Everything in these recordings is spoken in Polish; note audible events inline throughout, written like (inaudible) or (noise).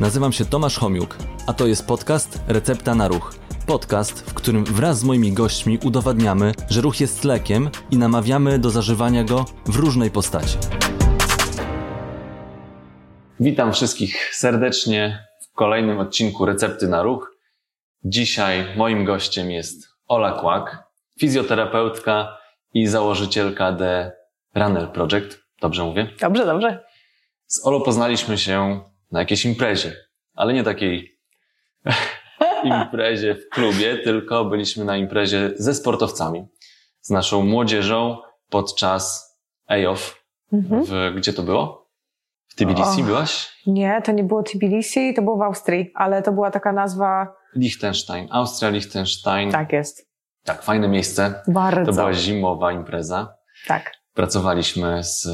Nazywam się Tomasz Homiuk, a to jest podcast Recepta na Ruch. Podcast, w którym wraz z moimi gośćmi udowadniamy, że ruch jest lekiem i namawiamy do zażywania go w różnej postaci. Witam wszystkich serdecznie w kolejnym odcinku Recepty na Ruch. Dzisiaj moim gościem jest Ola Kłak, fizjoterapeutka i założycielka The Runner Project. Dobrze mówię? Dobrze, dobrze. Z Olo poznaliśmy się na jakiejś imprezie, ale nie takiej (laughs) imprezie w klubie, tylko byliśmy na imprezie ze sportowcami, z naszą młodzieżą podczas AOF. Mhm. W, gdzie to było? W Tbilisi Och. byłaś? Nie, to nie było Tbilisi, to było w Austrii, ale to była taka nazwa. Liechtenstein, Austria, Liechtenstein. Tak jest. Tak, fajne miejsce. Bardzo. To była zimowa impreza. Tak. Pracowaliśmy z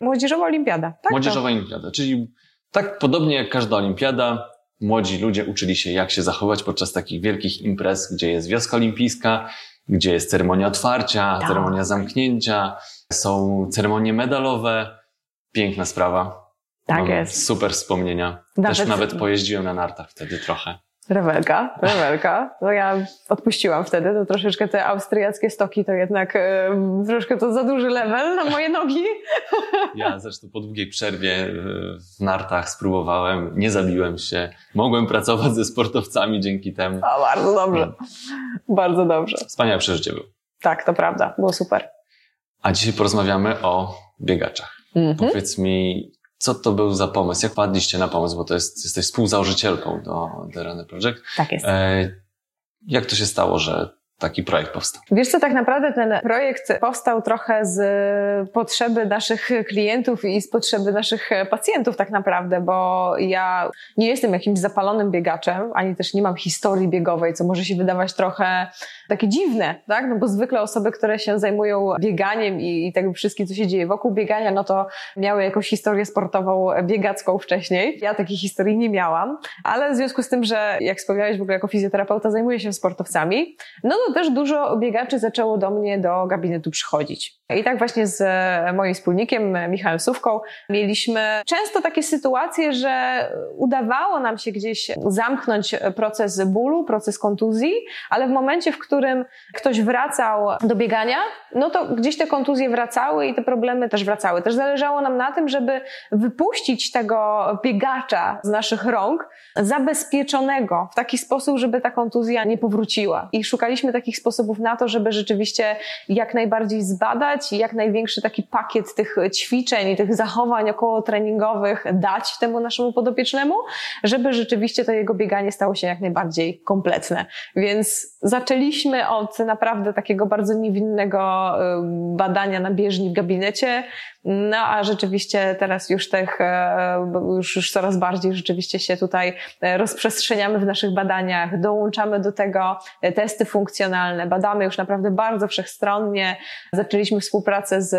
Młodzieżowa Olimpiada. Tak, Młodzieżowa Olimpiada, czyli tak podobnie jak każda olimpiada, młodzi ludzie uczyli się, jak się zachować podczas takich wielkich imprez, gdzie jest wioska olimpijska, gdzie jest ceremonia otwarcia, Tak. ceremonia zamknięcia, są ceremonie medalowe. Piękna sprawa. Tak Mam jest. Super wspomnienia. Nawet- Też nawet pojeździłem na nartach wtedy trochę. Rewelka, rewelka. No ja odpuściłam wtedy, to troszeczkę te austriackie stoki to jednak e, troszkę to za duży level na moje nogi. (laughs) Ja zresztą po długiej przerwie e, w nartach spróbowałem, nie zabiłem się. Mogłem pracować ze sportowcami dzięki temu. A, bardzo dobrze. Bardzo dobrze. Wspaniałe przeżycie było. Tak, to prawda. Było super. A dzisiaj porozmawiamy o biegaczach. Mhm. Powiedz mi, co to był za pomysł? Jak padliście na pomysł? Bo to jest, jesteś współzałożycielką do The Runner Project. Tak jest. E, jak to się stało, że taki projekt powstał? Wiesz co, tak naprawdę ten projekt powstał trochę z potrzeby naszych klientów i z potrzeby naszych pacjentów tak naprawdę, bo ja nie jestem jakimś zapalonym biegaczem, ani też nie mam historii biegowej, co może się wydawać trochę takie dziwne, tak? No bo zwykle osoby, które się zajmują bieganiem i, i tego wszystkim, co się dzieje wokół biegania, no to miały jakąś historię sportową biegacką wcześniej. Ja takiej historii nie miałam, ale w związku z tym, że jak wspomniałeś w ogóle jako fizjoterapeuta zajmuję się sportowcami, no to też dużo biegaczy zaczęło do mnie do gabinetu przychodzić. I tak właśnie z moim wspólnikiem Michałem Sówką mieliśmy często takie sytuacje, że udawało nam się gdzieś zamknąć proces bólu, proces kontuzji, ale w momencie, w którym ktoś wracał do biegania, no to gdzieś te kontuzje wracały i te problemy też wracały. Też zależało nam na tym, żeby wypuścić tego biegacza z naszych rąk zabezpieczonego w taki sposób, żeby ta kontuzja nie powróciła. I szukaliśmy takich sposobów na to, żeby rzeczywiście jak najbardziej zbadać i jak największy taki pakiet tych ćwiczeń i tych zachowań około treningowych dać temu naszemu podopiecznemu, żeby rzeczywiście to jego bieganie stało się jak najbardziej kompletne. Więc zaczęliśmy od naprawdę takiego bardzo niewinnego y, badania na bieżni w gabinecie, no a rzeczywiście teraz już tych, e, już, już coraz bardziej rzeczywiście się tutaj e, rozprzestrzeniamy w naszych badaniach, dołączamy do tego e, testy funkcjonalne, badamy już naprawdę bardzo wszechstronnie. Zaczęliśmy współpracę z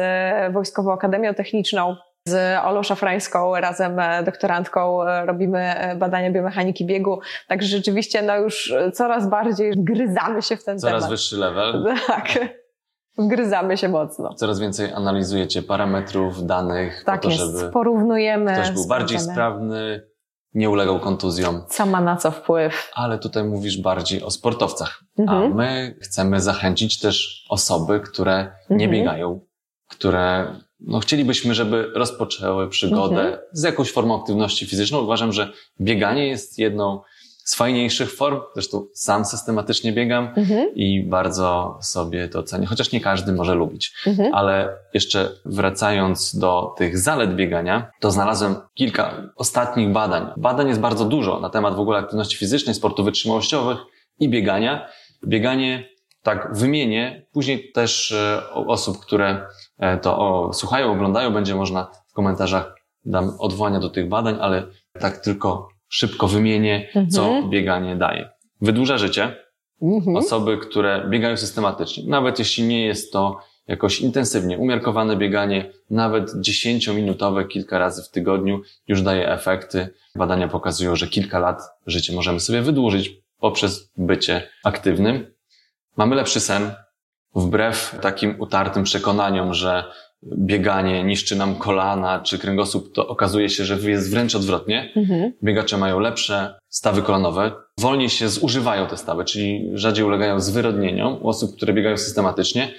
Wojskową Akademią Techniczną, z Olą Szafrańską, razem e, doktorantką, e, robimy e, badania biomechaniki biegu. Także rzeczywiście no już coraz bardziej gryzamy się w ten Coraz temat. wyższy level. (laughs) Tak. Wgryzamy się mocno. Coraz więcej analizujecie parametrów, danych, Tak po to, jest. żeby Porównujemy. ktoś był bardziej sprawdzamy, sprawny, nie ulegał kontuzjom. Co ma na co wpływ. Ale tutaj mówisz bardziej o sportowcach. A Mhm. my chcemy zachęcić też osoby, które nie Mhm. biegają, które no, chcielibyśmy, żeby rozpoczęły przygodę Mhm. z jakąś formą aktywności fizyczną. Uważam, że bieganie jest jedną z fajniejszych form. Zresztą sam systematycznie biegam Mhm. i bardzo sobie to cenię, chociaż nie każdy może lubić. Mhm. Ale jeszcze wracając do tych zalet biegania, to znalazłem kilka ostatnich badań. Badań jest bardzo dużo na temat w ogóle aktywności fizycznej, sportów wytrzymałościowych i biegania. Bieganie, tak wymienię, później też e, osób, które e, to o, słuchają, oglądają, będzie można w komentarzach dam odwołania do tych badań, ale tak tylko szybko wymienię, co Mhm. bieganie daje. Wydłuża życie, Mhm. osoby, które biegają systematycznie. Nawet jeśli nie jest to jakoś intensywnie umiarkowane bieganie, nawet 10-minutowe kilka razy w tygodniu już daje efekty. Badania pokazują, że kilka lat życia możemy sobie wydłużyć poprzez bycie aktywnym. Mamy lepszy sen. Wbrew takim utartym przekonaniom, że bieganie niszczy nam kolana czy kręgosłup, to okazuje się, że jest wręcz odwrotnie. Mhm. Biegacze mają lepsze stawy kolanowe, wolniej się zużywają te stawy, czyli rzadziej ulegają zwyrodnieniom u osób, które biegają systematycznie.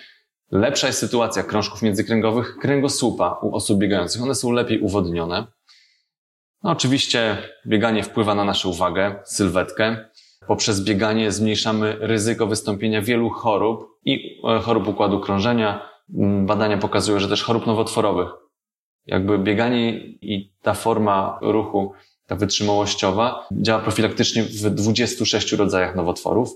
Lepsza jest sytuacja krążków międzykręgowych, kręgosłupa u osób biegających. One są lepiej uwodnione. No oczywiście bieganie wpływa na naszą uwagę, sylwetkę. Poprzez bieganie zmniejszamy ryzyko wystąpienia wielu chorób i e, chorób układu krążenia. Badania pokazują, że też chorób nowotworowych. Jakby bieganie i ta forma ruchu, ta wytrzymałościowa, działa profilaktycznie w 26 rodzajach nowotworów.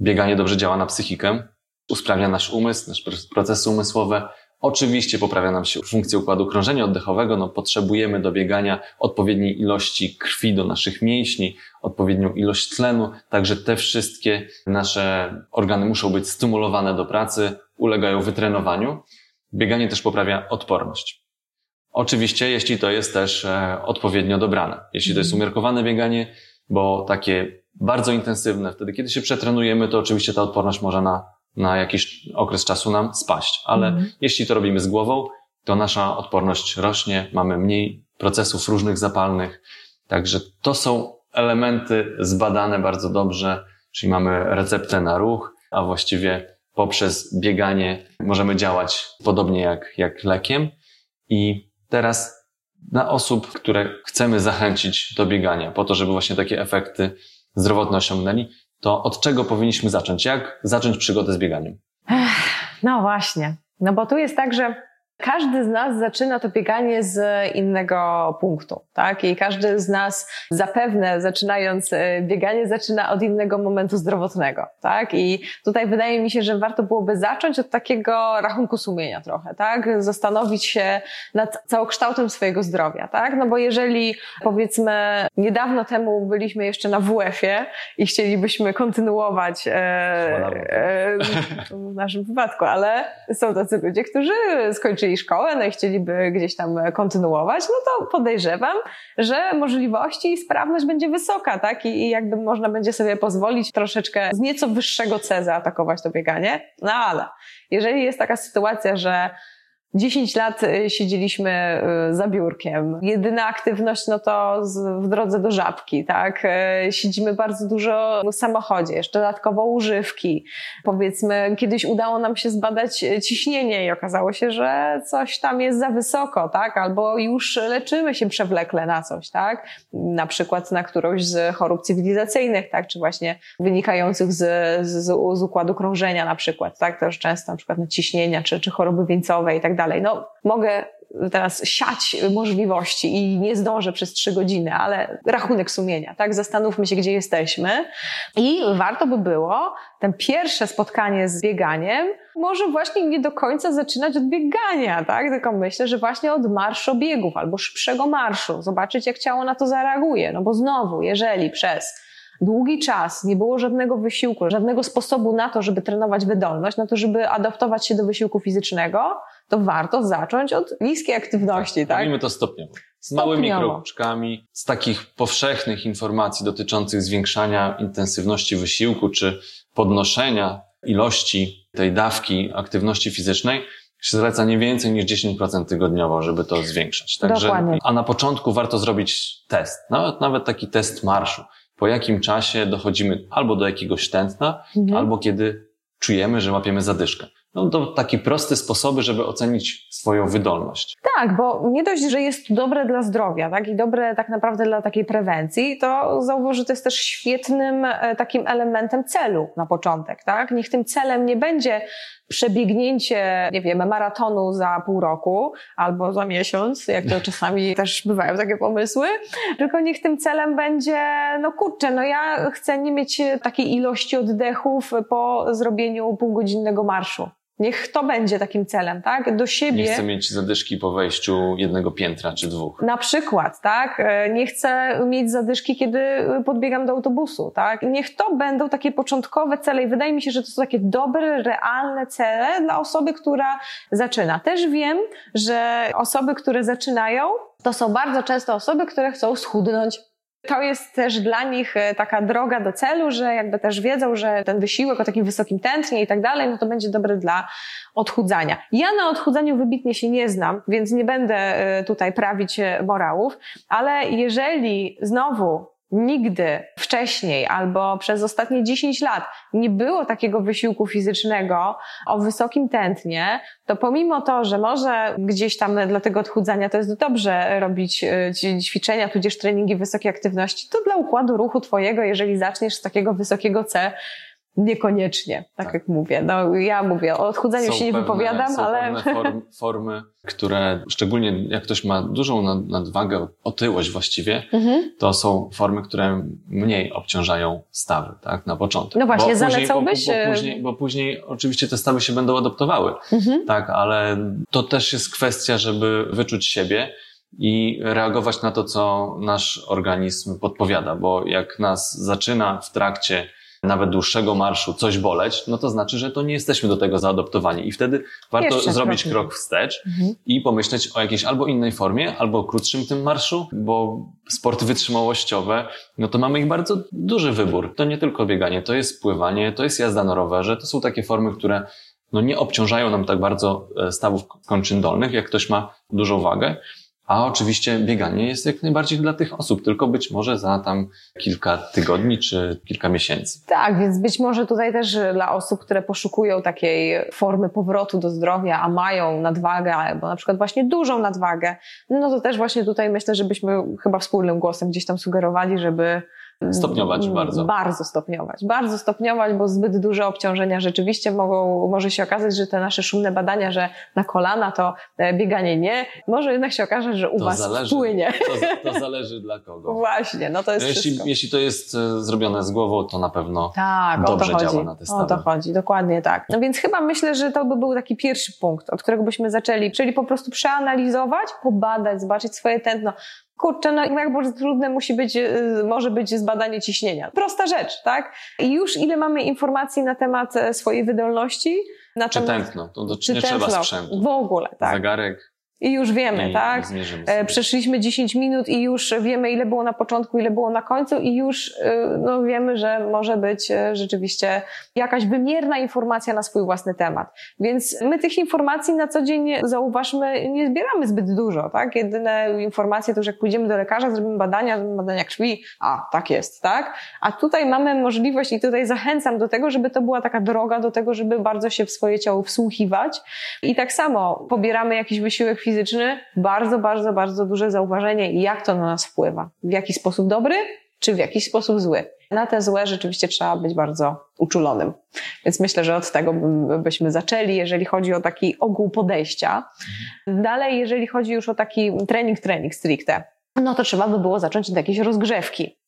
Bieganie dobrze działa na psychikę, usprawnia nasz umysł, nasze procesy umysłowe, Oczywiście poprawia nam się funkcję układu krążenia oddechowego, no potrzebujemy do biegania odpowiedniej ilości krwi do naszych mięśni, odpowiednią ilość tlenu, także te wszystkie nasze organy muszą być stymulowane do pracy, ulegają wytrenowaniu. Bieganie też poprawia odporność. Oczywiście, jeśli to jest też e, odpowiednio dobrane. Jeśli to jest mhm. umiarkowane bieganie, bo takie bardzo intensywne, wtedy kiedy się przetrenujemy, to oczywiście ta odporność może na na jakiś okres czasu nam spaść. Ale mhm. jeśli to robimy z głową, to nasza odporność rośnie, mamy mniej procesów różnych zapalnych. Także to są elementy zbadane bardzo dobrze, czyli mamy receptę na ruch, a właściwie poprzez bieganie możemy działać podobnie jak, jak lekiem. I teraz dla osób, które chcemy zachęcić do biegania, po to, żeby właśnie takie efekty zdrowotne osiągnęli, to od czego powinniśmy zacząć? Jak zacząć przygodę z bieganiem? No właśnie. No bo tu jest tak, że każdy z nas zaczyna to bieganie z innego punktu, tak? I każdy z nas zapewne zaczynając e, bieganie zaczyna od innego momentu zdrowotnego, tak? I tutaj wydaje mi się, że warto byłoby zacząć od takiego rachunku sumienia trochę, tak? Zastanowić się nad całokształtem swojego zdrowia, tak? No bo jeżeli powiedzmy niedawno temu byliśmy jeszcze na WF-ie i chcielibyśmy kontynuować e, e, w naszym wypadku, ale są tacy ludzie, którzy skończyli skończyli szkołę, no i chcieliby gdzieś tam kontynuować, no to podejrzewam, że możliwości i sprawność będzie wysoka, tak? I, i jakby można będzie sobie pozwolić troszeczkę z nieco wyższego C zaatakować to bieganie. No ale jeżeli jest taka sytuacja, że 10 lat y, siedzieliśmy y, za biurkiem. Jedyna aktywność, no to w drodze do żabki, tak? Y, siedzimy bardzo dużo w samochodzie, jeszcze dodatkowo używki. Powiedzmy, kiedyś udało nam się zbadać ciśnienie i okazało się, że coś tam jest za wysoko, tak? Albo już leczymy się przewlekle na coś, tak? Na przykład na którąś z chorób cywilizacyjnych, tak? Czy właśnie wynikających z, z, z układu krążenia na przykład, tak? Też często na przykład na ciśnienia, czy, czy choroby wieńcowe i tak dalej dalej. No, mogę teraz siać możliwości i nie zdążę przez trzy godziny, ale rachunek sumienia, tak? Zastanówmy się, gdzie jesteśmy. I warto by było ten pierwsze spotkanie z bieganiem może właśnie nie do końca zaczynać od biegania, tak? Tylko myślę, że właśnie od marszu biegów albo szybszego marszu. Zobaczyć, jak ciało na to zareaguje. No bo znowu, jeżeli przez długi czas nie było żadnego wysiłku, żadnego sposobu na to, żeby trenować wydolność, na to, żeby adaptować się do wysiłku fizycznego, to warto zacząć od niskiej aktywności, tak? Robimy to stopniowo. Z małymi kroczkami, z takich powszechnych informacji dotyczących zwiększania intensywności wysiłku czy podnoszenia ilości tej dawki aktywności fizycznej, się zaleca nie więcej niż 10% tygodniowo, żeby to zwiększać. Także, Dokładnie. a na początku warto zrobić test, nawet, nawet taki test marszu. Po jakim czasie dochodzimy albo do jakiegoś tętna, mhm. albo kiedy czujemy, że łapiemy zadyszkę. No to takie proste sposoby, żeby ocenić swoją wydolność. Tak, bo nie dość, że jest dobre dla zdrowia, tak, i dobre tak naprawdę dla takiej prewencji, to zauważ, że to jest też świetnym e, takim elementem celu na początek, tak? Niech tym celem nie będzie przebiegnięcie, nie wiem, maratonu za pół roku albo za miesiąc, jak to czasami (laughs) też bywają takie pomysły, tylko niech tym celem będzie, no kurczę, no ja chcę nie mieć takiej ilości oddechów po zrobieniu półgodzinnego marszu. Niech to będzie takim celem, tak? Do siebie. Nie chcę mieć zadyszki po wejściu jednego piętra czy dwóch. Na przykład, tak? E, nie chcę mieć zadyszki, kiedy podbiegam do autobusu, tak? Niech to będą takie początkowe cele i wydaje mi się, że to są takie dobre, realne cele dla osoby, która zaczyna. Też wiem, że osoby, które zaczynają, to są bardzo często osoby, które chcą schudnąć To jest też dla nich e, taka droga do celu, że jakby też wiedzą, że ten wysiłek o takim wysokim tętnie i tak dalej, no to będzie dobre dla odchudzania. Ja na odchudzaniu wybitnie się nie znam, więc nie będę e, tutaj prawić e, morałów, ale jeżeli znowu nigdy wcześniej albo przez ostatnie 10 lat nie było takiego wysiłku fizycznego o wysokim tętnie, to pomimo to, że może gdzieś tam dla tego odchudzania to jest dobrze robić e, ćwiczenia, tudzież treningi wysokiej aktywności, to dla układu ruchu twojego, jeżeli zaczniesz z takiego wysokiego C, Niekoniecznie, tak, tak, jak mówię. No, ja mówię, o odchudzaniu są się nie pewne, wypowiadam, są ale... Pewne form, (laughs) formy, które, szczególnie jak ktoś ma dużą nadwagę, otyłość właściwie, mhm. to są formy, które mniej obciążają stawy, tak, na początek. No właśnie, bo zalecałbyś... Później, bo, bo, później, bo później oczywiście te stawy się będą adaptowały, mhm. tak, ale to też jest kwestia, żeby wyczuć siebie, i reagować na to, co nasz organizm podpowiada, bo jak nas zaczyna w trakcie nawet dłuższego marszu coś boleć, no to znaczy, że to nie jesteśmy do tego zaadoptowani. I wtedy warto Jeszcze zrobić krok wstecz mhm. i pomyśleć o jakiejś albo innej formie, albo krótszym tym marszu, bo sporty wytrzymałościowe, no to mamy ich bardzo duży wybór. To nie tylko bieganie, to jest pływanie, to jest jazda na rowerze, to są takie formy, które no nie obciążają nam tak bardzo e, stawów kończyn dolnych, jak ktoś ma dużą wagę. A oczywiście bieganie jest jak najbardziej dla tych osób, tylko być może za tam kilka tygodni czy kilka miesięcy. Tak, więc być może tutaj też dla osób, które poszukują takiej formy powrotu do zdrowia, a mają nadwagę, albo na przykład właśnie dużą nadwagę, no to też właśnie tutaj myślę, żebyśmy chyba wspólnym głosem gdzieś tam sugerowali, żeby Stopniować mm, bardzo. Bardzo stopniować. Bardzo stopniować, bo zbyt duże obciążenia rzeczywiście mogą, może się okazać, że te nasze szumne badania, że na kolana to e, bieganie nie, może jednak się okazać, że u to Was zależy, wpłynie. To, to, zależy dla kogo. (laughs) Właśnie, no to jest jeśli, jeśli to jest e, zrobione z głową, to na pewno tak, dobrze o to chodzi. działa na te stawy. O to chodzi, dokładnie tak. No więc chyba myślę, że to by był taki pierwszy punkt, od którego byśmy zaczęli, czyli po prostu przeanalizować, pobadać, zobaczyć swoje tętno, Kurczę, no jak bardzo trudne musi być, y, może być zbadanie ciśnienia. Prosta rzecz, tak? I już ile mamy informacji na temat e, swojej wydolności? Na czy temat, tętno, to, to czy nie tętno, trzeba sprzętu. W ogóle, tak. Zegarek, i już wiemy, I, tak? I Przeszliśmy 10 minut i już wiemy, ile było na początku, ile było na końcu, i już y, no, wiemy, że może być y, rzeczywiście jakaś wymierna informacja na swój własny temat. Więc my tych informacji na co dzień, zauważmy, nie zbieramy zbyt dużo, tak? Jedyne informacje to, że jak pójdziemy do lekarza, zrobimy badania, zrobimy badania krwi, a tak jest, tak? A tutaj mamy możliwość i tutaj zachęcam do tego, żeby to była taka droga do tego, żeby bardzo się w swoje ciało wsłuchiwać. I tak samo pobieramy jakiś wysiłek fizyczny, bardzo, bardzo, bardzo duże zauważenie, jak to na nas wpływa. W jaki sposób dobry, czy w jakiś sposób zły. Na te złe rzeczywiście trzeba być bardzo uczulonym. Więc myślę, że od tego byśmy zaczęli, jeżeli chodzi o taki ogół podejścia. Dalej, jeżeli chodzi już o taki trening, trening stricte, no to trzeba by było zacząć od jakiejś rozgrzewki.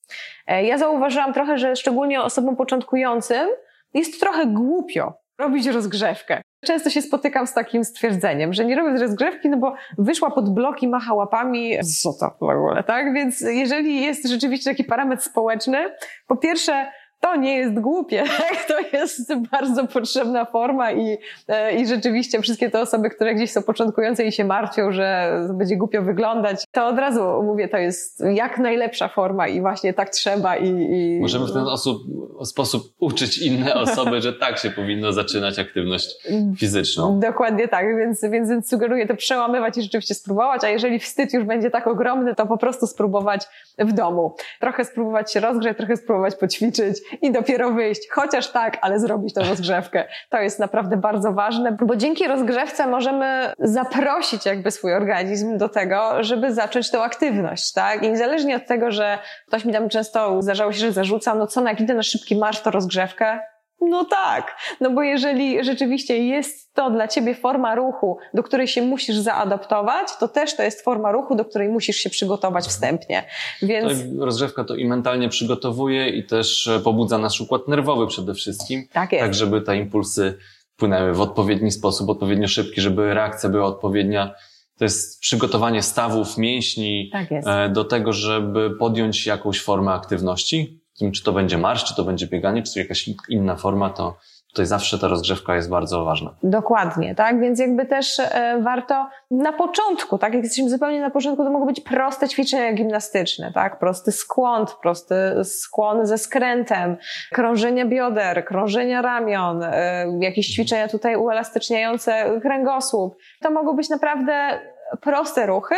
E, ja zauważyłam trochę, że szczególnie osobom początkującym jest trochę głupio robić rozgrzewkę. Często się spotykam z takim stwierdzeniem, że nie robię rozgrzewki, no bo wyszła pod blok i macha łapami, co to w ogóle, tak? Więc jeżeli jest rzeczywiście taki parametr społeczny, po pierwsze, to nie jest głupie, (laughs) tak? to jest bardzo potrzebna forma i, e, i rzeczywiście wszystkie te osoby, które gdzieś są początkujące i się martwią, że będzie głupio wyglądać, to od razu mówię, to jest jak najlepsza forma i właśnie tak trzeba i... i... Możemy w ten osób, sposób uczyć inne osoby, że tak się powinno zaczynać aktywność fizyczną. Dokładnie tak, więc, więc, więc sugeruję to przełamywać i rzeczywiście spróbować, a jeżeli wstyd już będzie tak ogromny, to po prostu spróbować w domu. Trochę spróbować się rozgrzeć, trochę spróbować poćwiczyć, i dopiero wyjść. Chociaż tak, ale zrobić tą rozgrzewkę. To jest naprawdę bardzo ważne, bo dzięki rozgrzewce możemy zaprosić jakby swój organizm do tego, żeby zacząć tą aktywność, tak? I niezależnie od tego, że ktoś mi tam często zdarzało się, że zarzucał, no co, no jak idę na szybki marsz, to rozgrzewkę, no tak, no bo jeżeli rzeczywiście jest to dla ciebie forma ruchu, do której się musisz zaadaptować, to też to jest forma ruchu, do której musisz się przygotować wstępnie. Więc... To rozgrzewka to i mentalnie przygotowuje i też e, pobudza nasz układ nerwowy przede wszystkim. Tak jest. Tak, żeby te impulsy płynęły w odpowiedni sposób, odpowiednio szybki, żeby reakcja była odpowiednia. To jest przygotowanie stawów, mięśni tak e, do tego, żeby podjąć jakąś formę aktywności czy to będzie marsz, czy to będzie bieganie, czy jakaś inna forma, to, tutaj zawsze ta rozgrzewka jest bardzo ważna. Dokładnie, tak? Więc jakby też e, warto na początku, tak? Jak jesteśmy zupełnie na początku, to mogą być proste ćwiczenia gimnastyczne, tak? Prosty skłon, prosty skłon ze skrętem, krążenia bioder, krążenia ramion, e, jakieś ćwiczenia tutaj uelastyczniające kręgosłup. To mogą być naprawdę proste ruchy,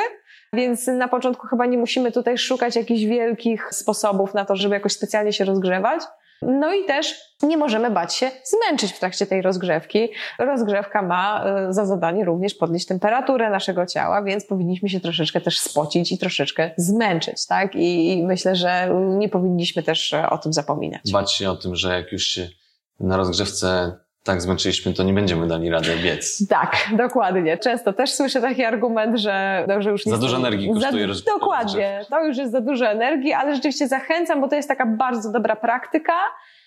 więc na początku chyba nie musimy tutaj szukać jakichś wielkich sposobów na to, żeby jakoś specjalnie się rozgrzewać. No i też nie możemy bać się zmęczyć w trakcie tej rozgrzewki. Rozgrzewka ma e, za zadanie również podnieść temperaturę naszego ciała, więc powinniśmy się troszeczkę też spocić i troszeczkę zmęczyć, tak? I myślę, że nie powinniśmy też o tym zapominać. Bać się o tym, że jak już się na rozgrzewce tak zmęczyliśmy, to nie będziemy dali rady biec. Tak, dokładnie. Często też słyszę taki argument, że, no, że już nie... Za dużo energii kosztuje roz... Dokładnie. To już jest za dużo energii, ale rzeczywiście zachęcam, bo to jest taka bardzo dobra praktyka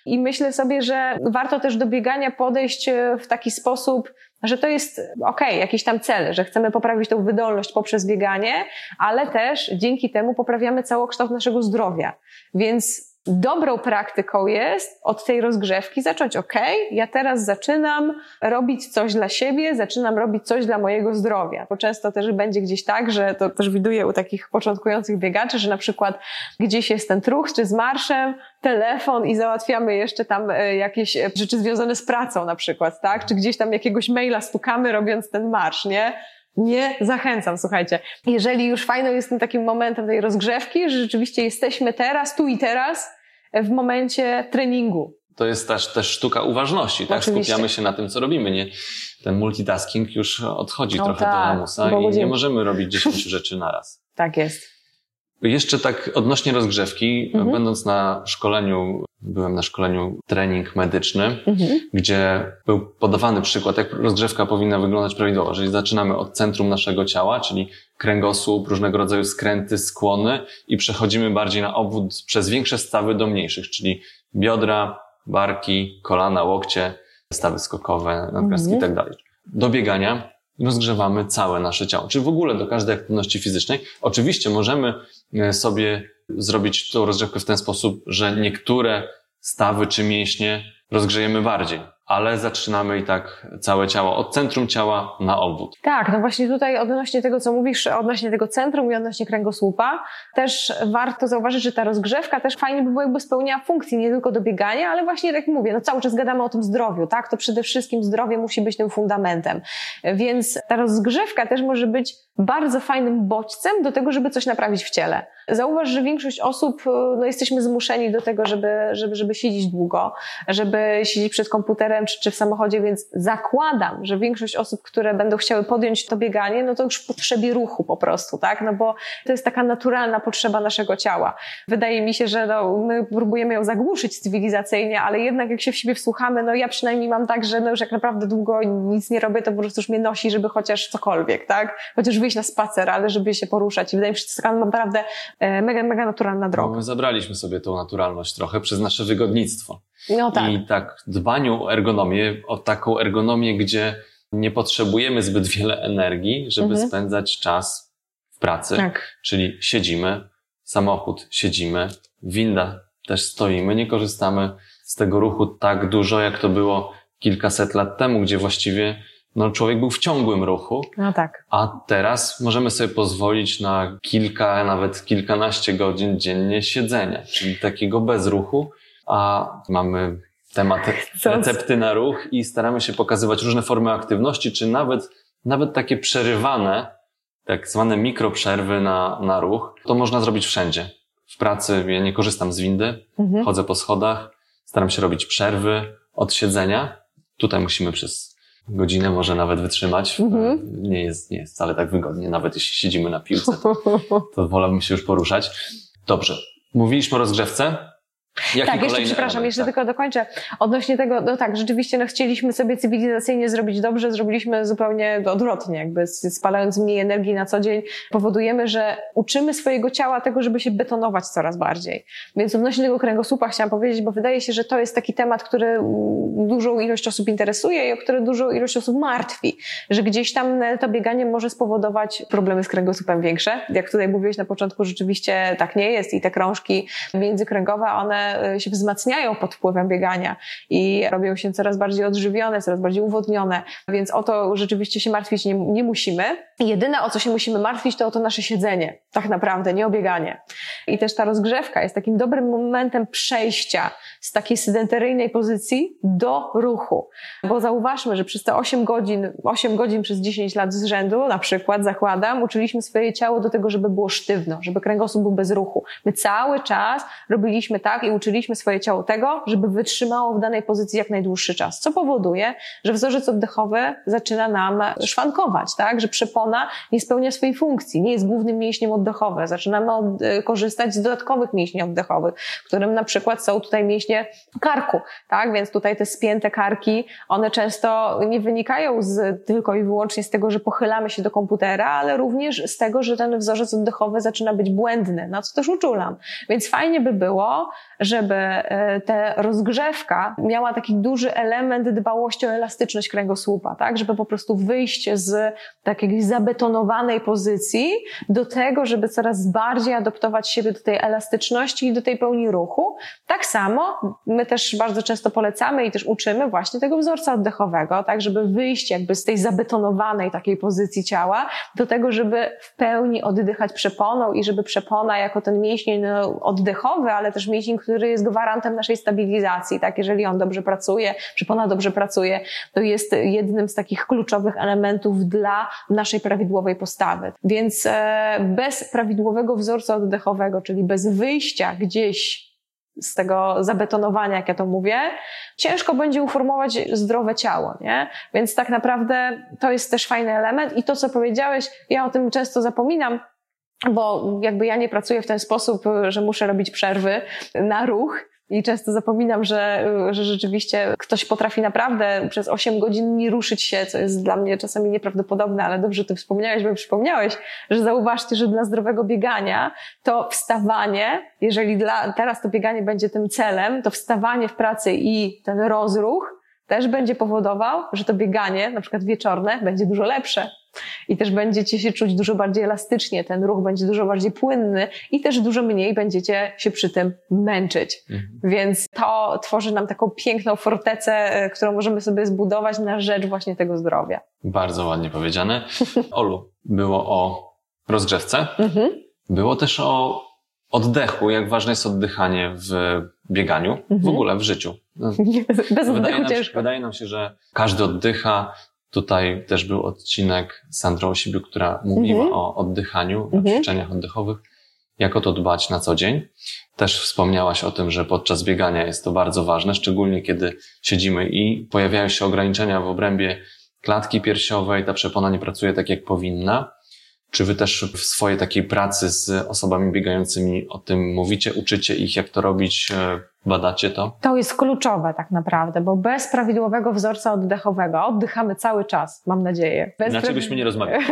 i myślę sobie, że warto też do biegania podejść e, w taki sposób, że to jest okej, okay, jakiś tam cel, że chcemy poprawić tą wydolność poprzez bieganie, ale też dzięki temu poprawiamy całokształt naszego zdrowia. Więc Dobrą praktyką jest od tej rozgrzewki zacząć, ok, ja teraz zaczynam robić coś dla siebie, zaczynam robić coś dla mojego zdrowia. Bo często też będzie gdzieś tak, że to też widuję u takich początkujących biegaczy, że na przykład gdzieś jest ten truch czy z marszem, telefon i załatwiamy jeszcze tam e, jakieś rzeczy związane z pracą na przykład, tak? Czy gdzieś tam jakiegoś maila stukamy robiąc ten marsz, nie? Nie zachęcam, słuchajcie. Jeżeli już fajno jest tym takim momentem tej rozgrzewki, że rzeczywiście jesteśmy teraz, tu i teraz, w momencie treningu. To jest też, też sztuka uważności, tak? Oczywiście. Skupiamy się na tym, co robimy. Nie, ten multitasking już odchodzi no trochę tak, do lamusa i nie możemy robić dziesięciu (laughs) rzeczy naraz. Tak jest. Jeszcze tak odnośnie rozgrzewki, mhm. będąc na szkoleniu, byłem na szkoleniu trening medyczny, mhm. gdzie był podawany przykład, jak rozgrzewka powinna wyglądać prawidłowo. Jeżeli zaczynamy od centrum naszego ciała, czyli kręgosłup, różnego rodzaju skręty, skłony i przechodzimy bardziej na obwód przez większe stawy do mniejszych, czyli biodra, barki, kolana, łokcie, stawy skokowe, nadgarstki mhm. i tak dalej. Do biegania rozgrzewamy całe nasze ciało, czy w ogóle do każdej aktywności fizycznej. Oczywiście możemy e, sobie zrobić tą rozgrzewkę w ten sposób, że niektóre stawy czy mięśnie rozgrzejemy bardziej ale zaczynamy i tak całe ciało, od centrum ciała na obwód. Tak, no właśnie tutaj odnośnie tego, co mówisz, odnośnie tego centrum i odnośnie kręgosłupa, też warto zauważyć, że ta rozgrzewka też fajnie by było jakby spełniała funkcję nie tylko do biegania, ale właśnie tak mówię, no cały czas gadamy o tym zdrowiu, tak? To przede wszystkim zdrowie musi być tym fundamentem. Więc ta rozgrzewka też może być bardzo fajnym bodźcem do tego, żeby coś naprawić w ciele. Zauważ, że większość osób, no jesteśmy zmuszeni do tego, żeby, żeby, żeby siedzieć długo, żeby siedzieć przed komputerem czy, czy w samochodzie, więc zakładam, że większość osób, które będą chciały podjąć to bieganie, no to już potrzebie ruchu po prostu, tak? No bo to jest taka naturalna potrzeba naszego ciała. Wydaje mi się, że no, my próbujemy ją zagłuszyć cywilizacyjnie, ale jednak jak się w siebie wsłuchamy, no ja przynajmniej mam tak, że no już jak naprawdę długo nic nie robię, to po prostu już mnie nosi, żeby chociaż cokolwiek, tak? Chociaż wyjść na spacer, ale żeby się poruszać. I wydaje mi się, że to jest taka naprawdę e, mega, mega naturalna droga. No, my zabraliśmy sobie tą naturalność trochę przez nasze wygodnictwo. No tak. I tak dbaniu o ergonomię, o taką ergonomię, gdzie nie potrzebujemy zbyt wiele energii, żeby mhm. spędzać czas w pracy. Tak. Czyli siedzimy, samochód siedzimy, winda też stoimy, nie korzystamy z tego ruchu tak dużo, jak to było kilkaset lat temu, gdzie właściwie no, człowiek był w ciągłym ruchu. No tak. A teraz możemy sobie pozwolić na kilka, nawet kilkanaście godzin dziennie siedzenia, czyli takiego bezruchu, a mamy temat recepty na ruch i staramy się pokazywać różne formy aktywności, czy nawet, nawet takie przerywane, tak zwane mikroprzerwy na, na ruch. To można zrobić wszędzie. W pracy ja nie korzystam z windy, mhm. chodzę po schodach, staram się robić przerwy od siedzenia. Tutaj musimy przez godzinę może nawet wytrzymać. Mhm. Nie, jest, nie jest wcale tak wygodnie, nawet jeśli siedzimy na piłce, to, (laughs) to wolałbym się już poruszać. Dobrze. Mówiliśmy o rozgrzewce. Jaki tak, jeszcze przepraszam, element, jeszcze tak? tylko dokończę. Odnośnie tego, no tak, rzeczywiście no, chcieliśmy sobie cywilizacyjnie zrobić dobrze, zrobiliśmy zupełnie odwrotnie, jakby spalając mniej energii na co dzień, powodujemy, że uczymy swojego ciała tego, żeby się betonować coraz bardziej. Więc odnośnie tego kręgosłupa chciałam powiedzieć, bo wydaje się, że to jest taki temat, który dużą ilość osób interesuje i o który dużą ilość osób martwi, że gdzieś tam to bieganie może spowodować problemy z kręgosłupem większe. Jak tutaj mówiłeś na początku, rzeczywiście tak nie jest i te krążki międzykręgowe, one y, się wzmacniają pod wpływem biegania i robią się coraz bardziej odżywione, coraz bardziej uwodnione, więc o to rzeczywiście się martwić nie, nie musimy. Jedyne, o co się musimy martwić, to o to nasze siedzenie, tak naprawdę, nie o bieganie. I też ta rozgrzewka jest takim dobrym momentem przejścia z takiej sedentaryjnej pozycji do ruchu. Bo zauważmy, że przez te 8 godzin, 8 godzin przez 10 lat z rzędu, na przykład, zakładam, uczyliśmy swoje ciało do tego, żeby było sztywno, żeby kręgosłup był bez ruchu. My cały czas robiliśmy tak i uczyliśmy swoje ciało tego, żeby wytrzymało w danej pozycji jak najdłuższy czas, co powoduje, że wzorzec oddechowy zaczyna nam szwankować, tak? Że przepona nie spełnia swojej funkcji, nie jest głównym mięśniem oddechowym. Zaczynamy od, y, korzystać z dodatkowych mięśni oddechowych, którym na przykład są tutaj mięśnie karku, tak? Więc tutaj te spięte karki, one często nie wynikają z, tylko i wyłącznie z tego, że pochylamy się do komputera, ale również z tego, że ten wzorzec oddechowy zaczyna być błędny, na co też uczulam. Więc fajnie by było, żeby e, ta rozgrzewka miała taki duży element dbałości o elastyczność kręgosłupa, tak? Żeby po prostu wyjść z takiej zabetonowanej pozycji do tego, żeby coraz bardziej adoptować siebie do tej elastyczności i do tej pełni ruchu. Tak samo my też bardzo często polecamy i też uczymy właśnie tego wzorca oddechowego, tak? Żeby wyjść jakby z tej zabetonowanej takiej pozycji ciała do tego, żeby w pełni oddychać przeponą i żeby przepona jako ten mięsień no, oddechowy, ale też mięsień, który jest gwarantem naszej stabilizacji, tak? Jeżeli on dobrze pracuje, przepona dobrze pracuje, to jest jednym z takich kluczowych elementów dla naszej prawidłowej postawy. Więc e, bez prawidłowego wzorca oddechowego, czyli bez wyjścia gdzieś z tego zabetonowania, jak ja to mówię, ciężko będzie uformować zdrowe ciało, nie? Więc tak naprawdę to jest też fajny element i to, co powiedziałeś, ja o tym często zapominam, bo jakby ja nie pracuję w ten sposób, że muszę robić przerwy na ruch, i często zapominam, że, że rzeczywiście ktoś potrafi naprawdę przez 8 godzin nie ruszyć się, co jest dla mnie czasami nieprawdopodobne, ale dobrze ty wspomniałeś, bo przypomniałeś, że zauważcie, że dla zdrowego biegania to wstawanie, jeżeli dla, teraz to bieganie będzie tym celem, to wstawanie w pracy i ten rozruch też będzie powodował, że to bieganie, na przykład wieczorne, będzie dużo lepsze i też będziecie się czuć dużo bardziej elastycznie, ten ruch będzie dużo bardziej płynny i też dużo mniej będziecie się przy tym męczyć. Mhm. Więc to tworzy nam taką piękną fortecę, e, którą możemy sobie zbudować na rzecz właśnie tego zdrowia. Bardzo ładnie powiedziane. Olu, było o rozgrzewce, mhm. było też o oddechu, jak ważne jest oddychanie w bieganiu, mhm. w ogóle w życiu. (laughs) Bez wydaje oddechu ciężko. Wydaje nam się, że każdy oddycha, Tutaj też był odcinek Sandra Osibiu, która mówiła mhm. o oddychaniu, mhm. ćwiczeniach oddechowych, jak o to dbać na co dzień. Też wspomniałaś o tym, że podczas biegania jest to bardzo ważne, szczególnie kiedy siedzimy i pojawiają się ograniczenia w obrębie klatki piersiowej, ta przepona nie pracuje tak jak powinna. Czy wy też w swojej takiej pracy z osobami biegającymi o tym mówicie, uczycie ich, jak to robić, e, badacie to? To jest kluczowe tak naprawdę, bo bez prawidłowego wzorca oddechowego oddychamy cały czas, mam nadzieję. Bez Inaczej byśmy nie rozmawiali.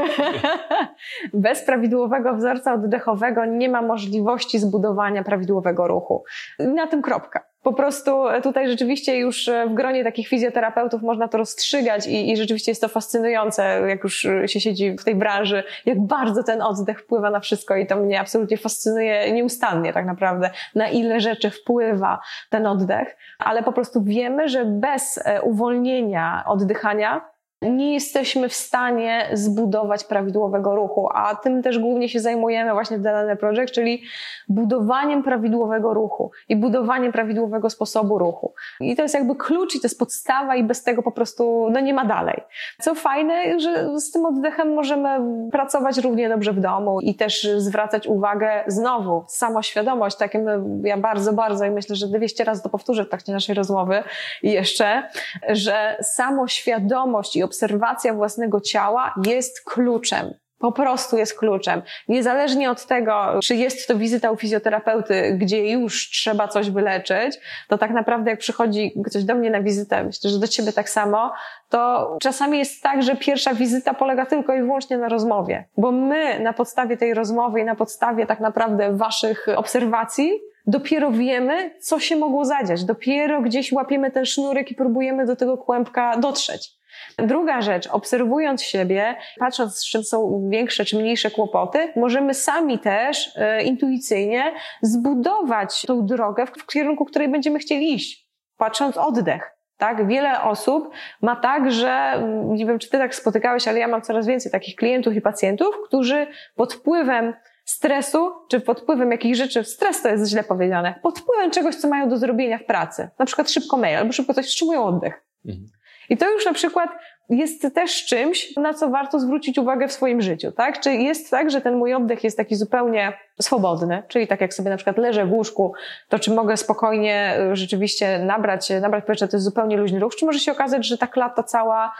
(laughs) bez prawidłowego wzorca oddechowego nie ma możliwości zbudowania prawidłowego ruchu. Na tym kropka. Po prostu tutaj rzeczywiście już w gronie takich fizjoterapeutów można to rozstrzygać i, i, rzeczywiście jest to fascynujące, jak już się siedzi w tej branży, jak bardzo ten oddech wpływa na wszystko i to mnie absolutnie fascynuje nieustannie tak naprawdę, na ile rzeczy wpływa ten oddech, ale po prostu wiemy, że bez e, uwolnienia oddychania nie jesteśmy w stanie zbudować prawidłowego ruchu, a tym też głównie się zajmujemy właśnie w Delane Project, czyli budowaniem prawidłowego ruchu i budowaniem prawidłowego sposobu ruchu. I to jest jakby klucz i to jest podstawa i bez tego po prostu no nie ma dalej. Co fajne, że z tym oddechem możemy pracować równie dobrze w domu i też zwracać uwagę znowu, samoświadomość, takim ja bardzo, bardzo i myślę, że 200 razy to powtórzę w trakcie naszej rozmowy jeszcze, że samoświadomość i obserwacja własnego ciała jest kluczem. Po prostu jest kluczem. Niezależnie od tego, czy jest to wizyta u fizjoterapeuty, gdzie już trzeba coś wyleczyć, to tak naprawdę jak przychodzi ktoś do mnie na wizytę, myślę, że do ciebie tak samo, to czasami jest tak, że pierwsza wizyta polega tylko i wyłącznie na rozmowie. Bo my na podstawie tej rozmowy i na podstawie tak naprawdę waszych obserwacji dopiero wiemy, co się mogło zadziać. Dopiero gdzieś łapiemy ten sznurek i próbujemy do tego kłębka dotrzeć. Druga rzecz, obserwując siebie, patrząc, z czym są większe czy mniejsze kłopoty, możemy sami też e, intuicyjnie zbudować tą drogę, w, w kierunku, której będziemy chcieli iść, patrząc oddech. Tak? Wiele osób ma tak, że mm, nie wiem, czy ty tak spotykałeś, ale ja mam coraz więcej takich klientów i pacjentów, którzy pod wpływem stresu, czy pod wpływem jakichś rzeczy, stres to jest źle powiedziane, pod wpływem czegoś, co mają do zrobienia w pracy, na przykład szybko mail, albo szybko coś wstrzymują oddech. Mhm. I to już na przykład jest też czymś, na co warto zwrócić uwagę w swoim życiu, tak? Czy jest tak, że ten mój oddech jest taki zupełnie swobodny, czyli tak jak sobie na przykład leżę w łóżku, to czy mogę spokojnie y, rzeczywiście nabrać, nabrać powietrza, to jest zupełnie luźny ruch, czy może się okazać, że ta klata cała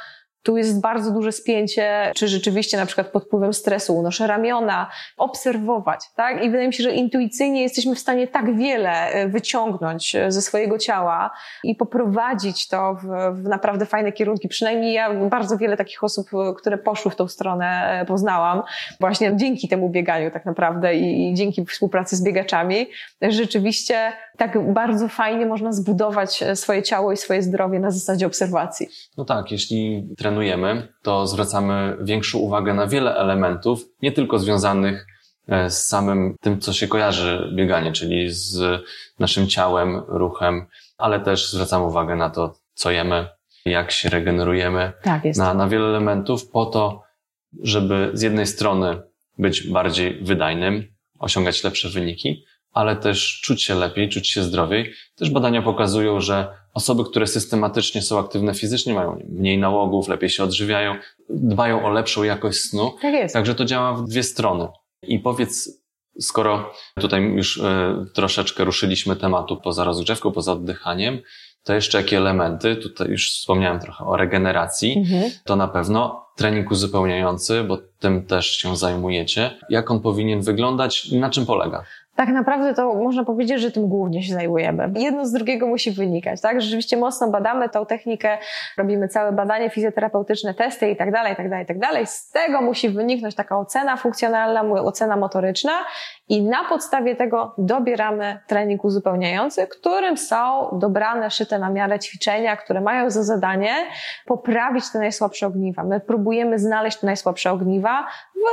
tu jest bardzo duże spięcie, czy rzeczywiście na przykład pod wpływem stresu unoszę ramiona, obserwować, tak? I wydaje mi się, że intuicyjnie jesteśmy w stanie tak wiele e, wyciągnąć e, ze swojego ciała i poprowadzić to w, w naprawdę fajne kierunki. Przynajmniej ja bardzo wiele takich osób, e, które poszły w tą stronę poznałam, właśnie dzięki temu bieganiu tak naprawdę i, i dzięki współpracy z biegaczami. Rzeczywiście tak bardzo fajnie można zbudować swoje ciało i swoje zdrowie na zasadzie obserwacji. No tak, jeśli trenujemy, to zwracamy większą uwagę na wiele elementów, nie tylko związanych e, z samym tym, co się kojarzy bieganie, czyli z naszym ciałem, ruchem, ale też zwracamy uwagę na to, co jemy, jak się regenerujemy, tak jest. Na, na wiele elementów po to, żeby z jednej strony być bardziej wydajnym, osiągać lepsze wyniki, ale też czuć się lepiej, czuć się zdrowiej. Też badania pokazują, że osoby, które systematycznie są aktywne fizycznie, mają mniej nałogów, lepiej się odżywiają, dbają o lepszą jakość snu. Tak jest. Także to działa w dwie strony. I powiedz, skoro tutaj już y, troszeczkę ruszyliśmy tematu poza rozgrzewką, poza oddychaniem, to jeszcze jakie elementy, tutaj już wspomniałem trochę o regeneracji, mhm. to na pewno trening uzupełniający, bo tym też się zajmujecie. Jak on powinien wyglądać i na czym polega? Tak naprawdę to można powiedzieć, że tym głównie się zajmujemy. Jedno z drugiego musi wynikać, tak? Rzeczywiście mocno badamy tą technikę, robimy całe badanie fizjoterapeutyczne, testy i tak dalej, i tak dalej, i tak dalej. Z tego musi wyniknąć taka ocena funkcjonalna, ocena motoryczna i na podstawie tego dobieramy trening uzupełniający, którym są dobrane, szyte na miarę ćwiczenia, które mają za zadanie poprawić te najsłabsze ogniwa. My próbujemy znaleźć te najsłabsze ogniwa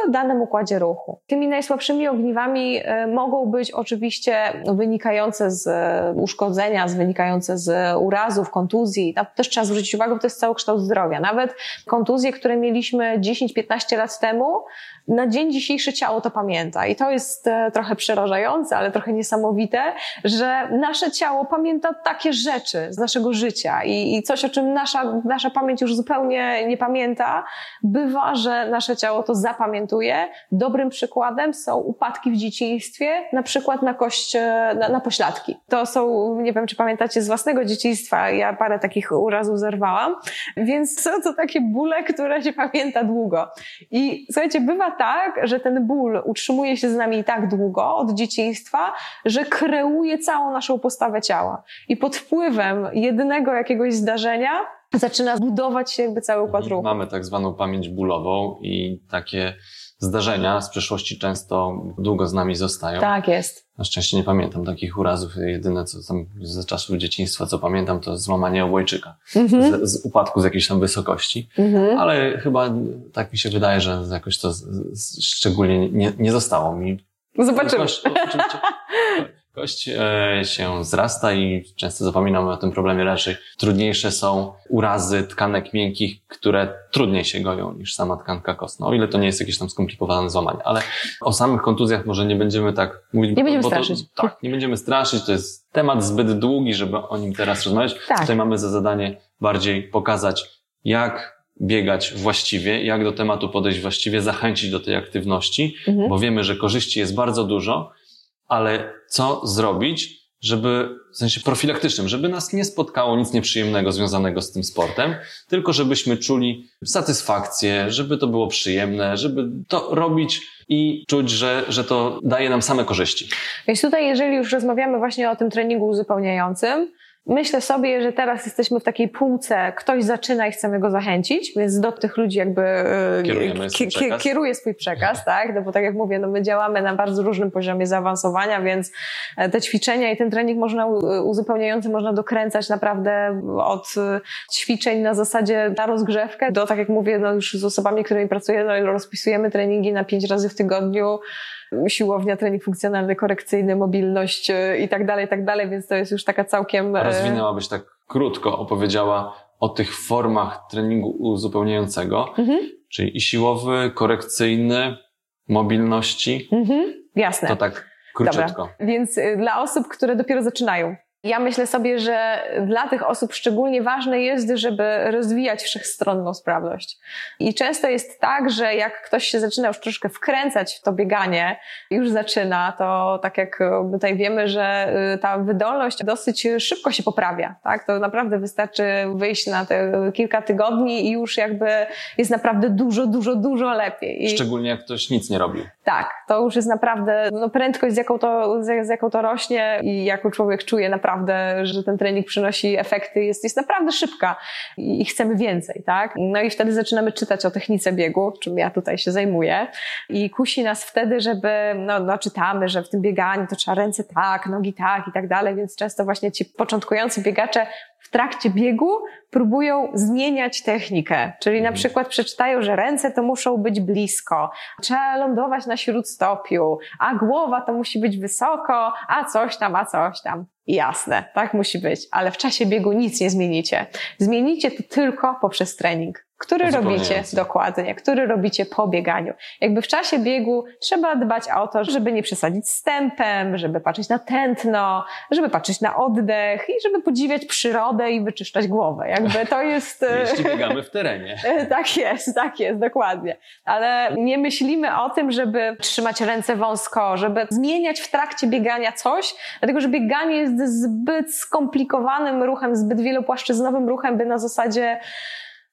w danym układzie ruchu. Tymi najsłabszymi ogniwami e, mogą być oczywiście wynikające z e, uszkodzenia, z wynikające z urazów, kontuzji. To też trzeba zwrócić uwagę, bo to jest cały kształt zdrowia. Nawet kontuzje, które mieliśmy 10-15 lat temu, na dzień dzisiejszy ciało to pamięta. I to jest e, trochę przerażające, ale trochę niesamowite, że nasze ciało pamięta takie rzeczy z naszego życia i, i coś, o czym nasza, nasza pamięć już zupełnie nie pamięta. Bywa, że nasze ciało to zapamiętuje. Dobrym przykładem są upadki w dzieciństwie, na przykład na kość, e, na, na pośladki. To są, nie wiem, czy pamiętacie z własnego dzieciństwa, ja parę takich urazów zerwałam, więc są to takie bóle, które się pamięta długo. I słuchajcie, bywa tak, że ten ból utrzymuje się z nami tak długo od dzieciństwa, że kreuje całą naszą postawę ciała. I pod wpływem jednego jakiegoś zdarzenia zaczyna budować się jakby cały układ ruchu. Mamy tak zwaną pamięć bólową i takie zdarzenia z przeszłości często długo z nami zostają. Tak jest. Na szczęście nie pamiętam takich urazów. Jedyne, co tam ze czasów dzieciństwa, co pamiętam, to złamanie obojczyka. Mhm. Z, z, upadku z jakiejś tam wysokości. Mhm. Ale chyba tak mi się wydaje, że jakoś to z, z, szczególnie nie, nie zostało mi. Zobaczymy. oczywiście, (laughs) Kość e, się zrasta i często zapominamy o tym problemie raczej. Trudniejsze są urazy tkanek miękkich, które trudniej się goją niż sama tkanka kostna. O ile to nie jest jakieś tam skomplikowane złamanie. Ale o samych kontuzjach może nie będziemy tak mówić. Nie będziemy straszyć. To, tak, nie będziemy straszyć. To jest temat zbyt długi, żeby o nim teraz rozmawiać. Tak. Tutaj mamy za zadanie bardziej pokazać, jak biegać właściwie, jak do tematu podejść właściwie, zachęcić do tej aktywności, mhm. bo wiemy, że korzyści jest bardzo dużo, ale co zrobić, żeby, w sensie profilaktycznym, żeby nas nie spotkało nic nieprzyjemnego związanego z tym sportem, tylko żebyśmy czuli satysfakcję, żeby to było przyjemne, żeby to robić i czuć, że, że to daje nam same korzyści. Więc tutaj, jeżeli już rozmawiamy właśnie o tym treningu uzupełniającym, Myślę sobie, że teraz jesteśmy w takiej półce, ktoś zaczyna i chcemy go zachęcić, więc do tych ludzi jakby e, Kierujemy swój przekaz. kieruje swój przekaz, tak? No bo tak jak mówię, no my działamy na bardzo różnym poziomie zaawansowania, więc e, te ćwiczenia i ten trening można uzupełniający można dokręcać naprawdę od e, ćwiczeń na zasadzie na rozgrzewkę do, tak jak mówię, no już z osobami, którymi pracuję, no rozpisujemy treningi na pięć razy w tygodniu, siłownia, trening funkcjonalny, korekcyjny, mobilność e, i tak dalej, i tak dalej, więc to jest już taka całkiem... A rozwinęłabyś tak krótko, opowiedziała o tych formach treningu uzupełniającego, mhm. czyli i siłowy, korekcyjny, mobilności. Mhm. Jasne. To tak króciutko. Dobra. Więc y, dla osób, które dopiero zaczynają, ja myślę sobie, że dla tych osób szczególnie ważne jest, żeby rozwijać wszechstronną sprawność. I często jest tak, że jak ktoś się zaczyna już troszkę wkręcać w to bieganie, już zaczyna, to tak jak tutaj wiemy, że y, ta wydolność dosyć szybko się poprawia, tak? To naprawdę wystarczy wyjść na te kilka tygodni i już jakby jest naprawdę dużo, dużo, dużo lepiej. I... Szczególnie jak ktoś nic nie robi. Tak, to już jest naprawdę no, prędkość, z jaką to, z, jaką to rośnie i jako człowiek czuje naprawdę naprawdę, że ten trening przynosi efekty, jest, jest naprawdę szybka i chcemy więcej, tak? No i wtedy zaczynamy czytać o technice biegu, czym ja tutaj się zajmuję i kusi nas wtedy, żeby, no, no czytamy, że w tym bieganiu to trzeba ręce tak, nogi tak i tak dalej, więc często właśnie ci początkujący biegacze w trakcie biegu próbują zmieniać technikę. Czyli na mhm. przykład przeczytają, że ręce to muszą być blisko, trzeba lądować na śródstopiu, a głowa to musi być wysoko, a coś tam, a coś tam. Jasne, tak musi być, ale w czasie biegu nic nie zmienicie. Zmienicie to tylko poprzez trening który robicie dokładnie, który robicie po bieganiu. Jakby w czasie biegu trzeba dbać o to, żeby nie przesadzić z tempem, żeby patrzeć na tętno, żeby patrzeć na oddech i żeby podziwiać przyrodę i wyczyszczać głowę. Jakby to jest... (laughs) Jeśli biegamy w terenie. (laughs) tak jest, tak jest, dokładnie. Ale nie myślimy o tym, żeby trzymać ręce wąsko, żeby zmieniać w trakcie biegania coś, dlatego że bieganie jest zbyt skomplikowanym ruchem, zbyt wielopłaszczyznowym ruchem, by na zasadzie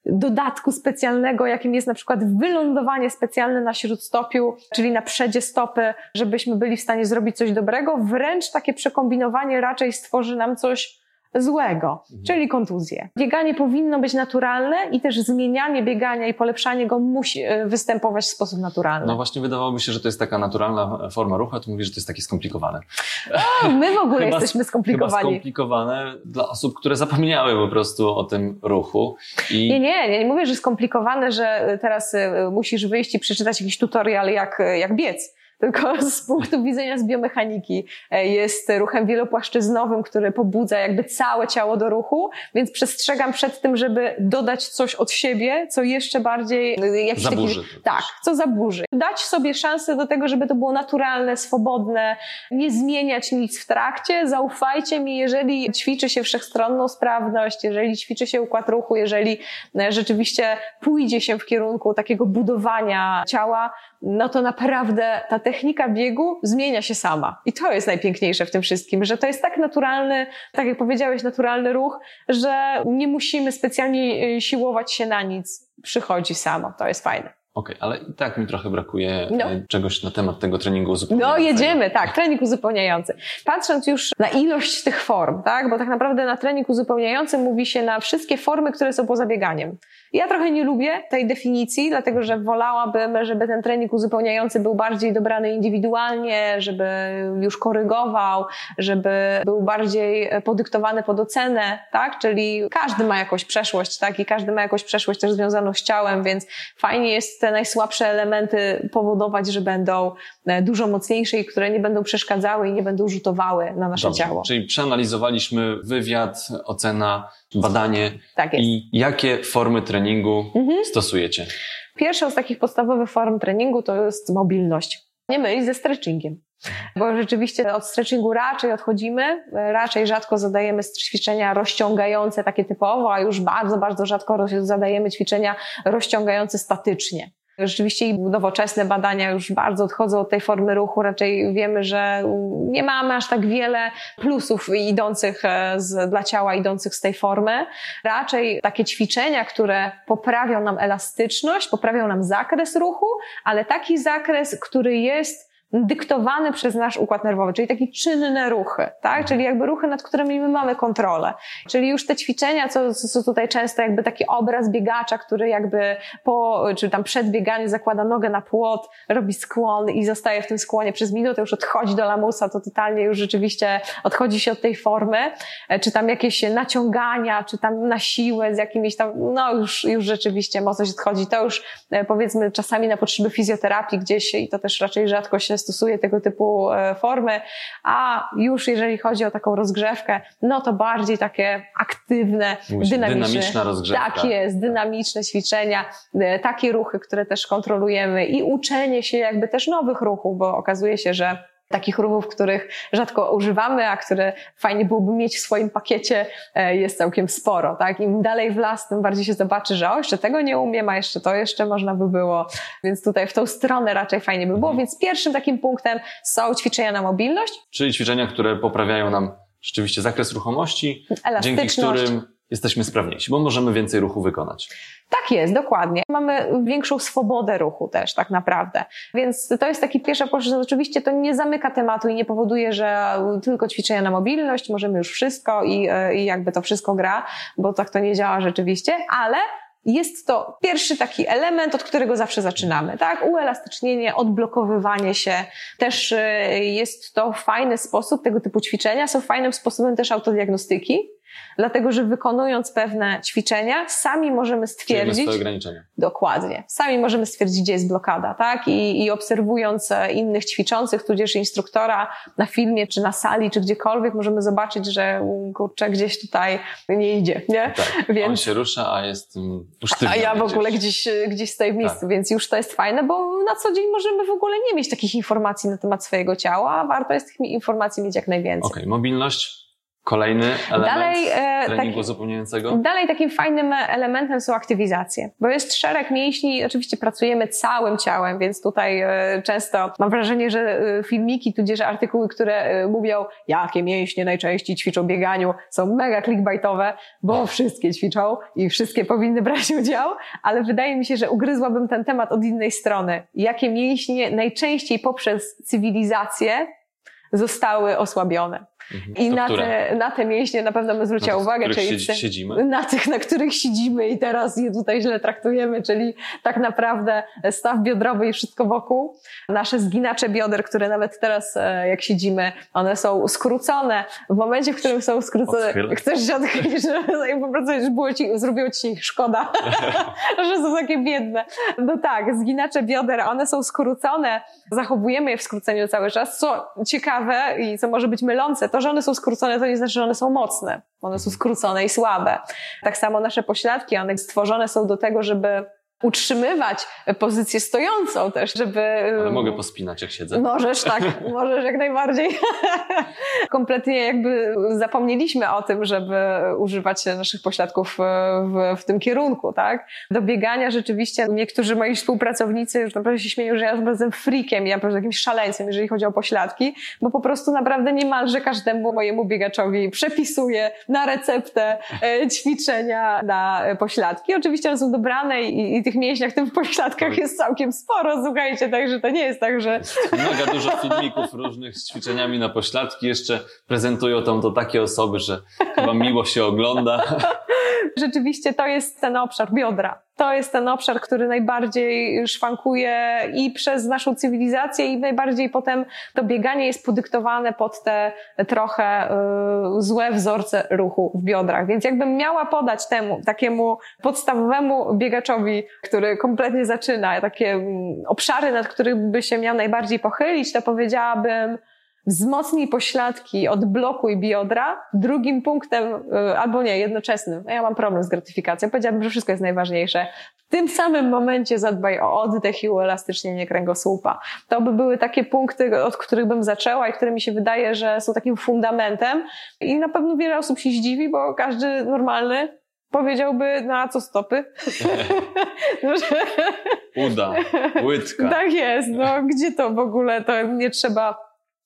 dodatku specjalnego, jakim jest na przykład wylądowanie specjalne na śródstopiu, czyli na przedzie stopy, żebyśmy byli w stanie zrobić coś dobrego. Wręcz takie przekombinowanie raczej stworzy nam coś złego, mhm. czyli kontuzję. Bieganie powinno być naturalne i też zmienianie biegania i polepszanie go musi e, występować w sposób naturalny. No właśnie wydawałoby się, że to jest taka naturalna forma ruchu, a tu mówisz, że to jest takie skomplikowane. O, my w ogóle (laughs) chyba, jesteśmy skomplikowani. Chyba skomplikowane dla osób, które zapomniały po prostu o tym ruchu. I... Nie, nie, nie mówię, że skomplikowane, że teraz e, musisz wyjść i przeczytać jakiś tutorial jak, jak biec tylko (laughs) z punktu widzenia z biomechaniki e, jest ruchem wielopłaszczyznowym, który pobudza jakby całe ciało do ruchu, więc przestrzegam przed tym, żeby dodać coś od siebie, co jeszcze bardziej... E, jakiś zaburzy. Taki, tak, co zaburzy. Dać sobie szansę do tego, żeby to było naturalne, swobodne, nie zmieniać nic w trakcie. Zaufajcie mi, jeżeli ćwiczy się wszechstronną sprawność, jeżeli ćwiczy się układ ruchu, jeżeli e, rzeczywiście pójdzie się w kierunku takiego budowania ciała, no to naprawdę ta technika biegu zmienia się sama. I to jest najpiękniejsze w tym wszystkim, że to jest tak naturalny, tak jak powiedziałeś, naturalny ruch, że nie musimy specjalnie y, siłować się na nic. Przychodzi samo. To jest fajne. Okej, okay, ale i tak mi trochę brakuje no. E, czegoś na temat tego treningu uzupełniającego. No jedziemy, tak, trening uzupełniający. Patrząc już na ilość tych form, tak, bo tak naprawdę na trening uzupełniający mówi się na wszystkie formy, które są poza bieganiem. Ja trochę nie lubię tej definicji, dlatego że wolałabym, żeby ten trening uzupełniający był bardziej dobrany indywidualnie, żeby już korygował, żeby był bardziej podyktowany pod ocenę, tak? Czyli każdy ma jakąś przeszłość, tak? I każdy ma jakąś przeszłość też związaną z ciałem, więc fajnie jest te najsłabsze elementy powodować, że będą e, dużo mocniejsze i które nie będą przeszkadzały i nie będą rzutowały na nasze Dobrze. ciało. Czyli przeanalizowaliśmy wywiad, ocena, badanie tak i jakie formy treningu mhm. stosujecie? Pierwszą z takich podstawowych form treningu to jest mobilność. Nie mylić ze stretchingiem. Bo rzeczywiście od stretchingu raczej odchodzimy, raczej rzadko zadajemy ćwiczenia rozciągające takie typowo, a już bardzo, bardzo rzadko zadajemy ćwiczenia rozciągające statycznie. Rzeczywiście nowoczesne badania już bardzo odchodzą od tej formy ruchu. Raczej wiemy, że nie mamy aż tak wiele plusów idących e, z, dla ciała, idących z tej formy. Raczej takie ćwiczenia, które poprawią nam elastyczność, poprawią nam zakres ruchu, ale taki zakres, który jest dyktowane przez nasz układ nerwowy, czyli takie czynne ruchy, tak? Czyli jakby ruchy, nad którymi my mamy kontrolę. Czyli już te ćwiczenia, co, co tutaj często jakby taki obraz biegacza, który jakby po, czy tam przed bieganiem zakłada nogę na płot, robi skłon i zostaje w tym skłonie przez minutę, już odchodzi do lamusa, to totalnie już rzeczywiście odchodzi się od tej formy, e, czy tam jakieś naciągania, czy tam na siłę z jakimiś tam, no już, już rzeczywiście mocno się odchodzi. To już e, powiedzmy czasami na potrzeby fizjoterapii gdzieś i to też raczej rzadko się stosuje tego typu e, formy, a już jeżeli chodzi o taką rozgrzewkę, no to bardziej takie aktywne, dynamiczne. Dynamiczna rozgrzewka. Tak jest, dynamiczne ćwiczenia, e, takie ruchy, które też kontrolujemy i uczenie się jakby też nowych ruchów, bo okazuje się, że takich ruchów, których rzadko używamy, a które fajnie byłoby mieć w swoim pakiecie, e, jest całkiem sporo, tak? Im dalej w las, tym bardziej się zobaczy, że o, jeszcze tego nie umiem, a jeszcze to jeszcze można by było, więc tutaj w tą stronę raczej fajnie by było, mhm. więc pierwszym takim punktem są ćwiczenia na mobilność. Czyli ćwiczenia, które poprawiają nam rzeczywiście zakres ruchomości, dzięki którym jesteśmy sprawniejsi, bo możemy więcej ruchu wykonać. Tak jest, dokładnie. Mamy większą swobodę ruchu też tak naprawdę. Więc to jest taki pierwsza płaszczyzna. Oczywiście to nie zamyka tematu i nie powoduje, że tylko ćwiczenia na mobilność, możemy już wszystko i, i jakby to wszystko gra, bo tak to nie działa rzeczywiście, ale jest to pierwszy taki element, od którego zawsze zaczynamy, tak? Uelastycznienie, odblokowywanie się. Też y, jest to fajny sposób, tego typu ćwiczenia są fajnym sposobem też autodiagnostyki, Dlatego, że wykonując pewne ćwiczenia, sami możemy stwierdzić. swoje ograniczenia. Dokładnie. Sami możemy stwierdzić, gdzie jest blokada, tak? I, I obserwując e, innych ćwiczących, tudzież instruktora na filmie, czy na sali, czy gdziekolwiek, możemy zobaczyć, że kurczę, gdzieś tutaj nie idzie, nie? Tak. Więc... On się rusza, a jest um, A ja w ogóle gdzieś, gdzieś stoję w miejscu, tak. więc już to jest fajne, bo na co dzień możemy w ogóle nie mieć takich informacji na temat swojego ciała, a warto jest tych informacji mieć jak najwięcej. Okej, okay. mobilność Kolejny element dalej, e, treningu taki, uzupełniającego? Dalej takim fajnym elementem są aktywizacje, bo jest szereg mięśni, oczywiście pracujemy całym ciałem, więc tutaj e, często mam wrażenie, że e, filmiki, tudzież artykuły, które mówią, jakie mięśnie najczęściej ćwiczą bieganiu, są mega clickbaitowe, bo wszystkie ćwiczą i wszystkie powinny brać udział, ale wydaje mi się, że ugryzłabym ten temat od innej strony. Jakie mięśnie najczęściej poprzez cywilizację zostały osłabione. Mhm. I na te, na te mięśnie na pewno bym zwróciła uwagę, czyli siedzimy? na tych, na których siedzimy i teraz je tutaj źle traktujemy, czyli tak naprawdę staw biodrowy i wszystko wokół. Nasze zginacze bioder, które nawet teraz e, jak siedzimy, one są skrócone. W momencie, w którym są skrócone, Odchyl. chcesz się odchylić, że (laughs) po prostu było ci, zrobiło ci ich szkoda, (laughs) że są takie biedne. No tak, zginacze bioder, one są skrócone, zachowujemy je w skróceniu cały czas, co ciekawe i co może być mylące, to, że one są skrócone, to nie znaczy, że one są mocne. One są skrócone i słabe. Tak samo nasze pośladki, one stworzone są do tego, żeby utrzymywać pozycję stojącą też, żeby... Ale mogę pospinać, jak siedzę. Możesz, tak, (laughs) możesz jak najbardziej. (laughs) Kompletnie jakby zapomnieliśmy o tym, żeby używać naszych pośladków w, w tym kierunku, tak? Do biegania rzeczywiście niektórzy moi współpracownicy już naprawdę się śmieją, że ja jestem freakiem, ja prostu jakimś szaleńcem, jeżeli chodzi o pośladki, bo po prostu naprawdę niemalże każdemu mojemu biegaczowi przepisuję na receptę e, ćwiczenia na pośladki. Oczywiście one są dobrane i, i tych mięśniach, tym w pośladkach tak. jest całkiem sporo, słuchajcie, także to nie jest tak, że... Mega dużo filmików różnych z ćwiczeniami na pośladki, jeszcze prezentują tam to takie osoby, że chyba miło się ogląda. (laughs) Rzeczywiście to jest ten obszar biodra. To jest ten obszar, który najbardziej szwankuje i przez naszą cywilizację i najbardziej potem to bieganie jest podyktowane pod te trochę y, złe wzorce ruchu w biodrach. Więc jakbym miała podać temu, takiemu podstawowemu biegaczowi, który kompletnie zaczyna, takie mm, obszary, nad których by się miał najbardziej pochylić, to powiedziałabym, wzmocnij pośladki, odblokuj biodra. Drugim punktem, y, albo nie, jednoczesnym, ja mam problem z gratyfikacją, powiedziałabym, że wszystko jest najważniejsze. W tym samym momencie zadbaj o oddech i uelastycznienie kręgosłupa. To by były takie punkty, od których bym zaczęła i które mi się wydaje, że są takim fundamentem i na pewno wiele osób się zdziwi, bo każdy normalny powiedziałby, na co stopy? (laughs) Uda, łydka. Tak jest, no gdzie to w ogóle, to nie trzeba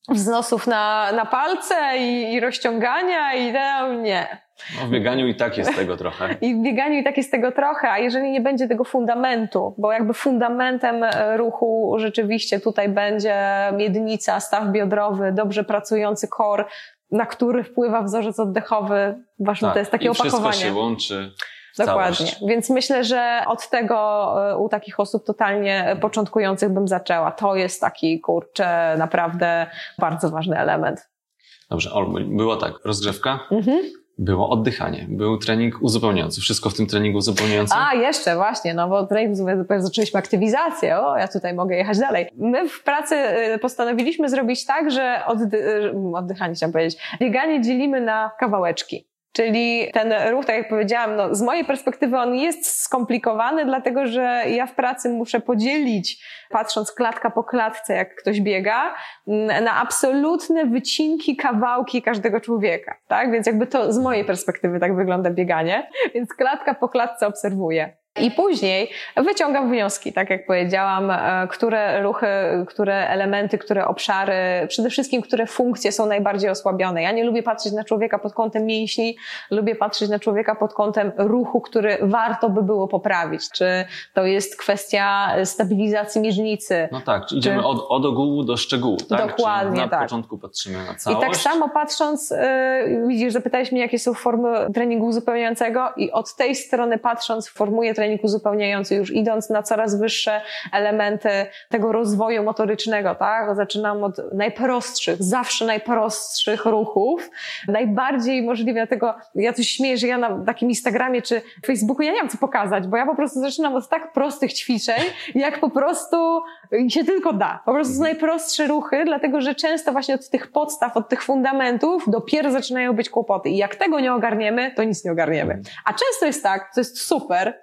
wznosów na, na palce i, i rozciągania i no, nie. No, w bieganiu i tak jest tego trochę. (laughs) I w bieganiu i tak jest tego trochę, a jeżeli nie będzie tego fundamentu, bo jakby fundamentem e, ruchu rzeczywiście tutaj będzie miednica, staw biodrowy, dobrze pracujący kor, na który wpływa wzorzec oddechowy. Ważne tak, to jest takie i opakowanie. Wszystko się łączy. Dokładnie. Całość. Więc myślę, że od tego e, u takich osób totalnie początkujących bym zaczęła. To jest taki, kurczę, naprawdę bardzo ważny element. Dobrze, Olu, było tak, rozgrzewka, Mhm. było oddychanie, był trening uzupełniający, wszystko w tym treningu uzupełniającym. A, jeszcze właśnie, no bo trening dopiero zaczęliśmy aktywizację, o, ja tutaj mogę jechać dalej. My w pracy y, postanowiliśmy zrobić tak, że oddy- y, oddychanie chciałam powiedzieć, bieganie dzielimy na kawałeczki. Czyli ten ruch, tak jak powiedziałam, no, z mojej perspektywy on jest skomplikowany, dlatego że ja w pracy muszę podzielić, patrząc klatka po klatce, jak ktoś biega, mm, na absolutne wycinki, kawałki każdego człowieka. Tak? Więc jakby to z mojej perspektywy tak wygląda bieganie. Więc klatka po klatce obserwuję. I później wyciągam wnioski, tak jak powiedziałam, e, które ruchy, które elementy, które obszary, przede wszystkim które funkcje są najbardziej osłabione. Ja nie lubię patrzeć na człowieka pod kątem mięśni, lubię patrzeć na człowieka pod kątem ruchu, który warto by było poprawić. Czy to jest kwestia stabilizacji miednicy. No tak, czyli idziemy od, od ogółu do szczegółu, tak? Dokładnie, czyli na tak. początku patrzymy na I całość. tak samo patrząc, yy, widzisz, zapytałeś mnie, jakie są formy treningu uzupełniającego i od tej strony patrząc, formuję trening uzupełniający, już idąc na coraz wyższe elementy tego rozwoju motorycznego, tak? Zaczynam od najprostszych, zawsze najprostszych ruchów, najbardziej możliwe, dlatego ja coś śmieję, że ja na takim Instagramie czy Facebooku ja nie mam co pokazać, bo ja po prostu zaczynam od tak prostych ćwiczeń, jak po prostu się tylko da. Po prostu najprostsze ruchy, dlatego że często właśnie od tych podstaw, od tych fundamentów dopiero zaczynają być kłopoty. I jak tego nie ogarniemy, to nic nie ogarniemy. A często jest tak, to jest super,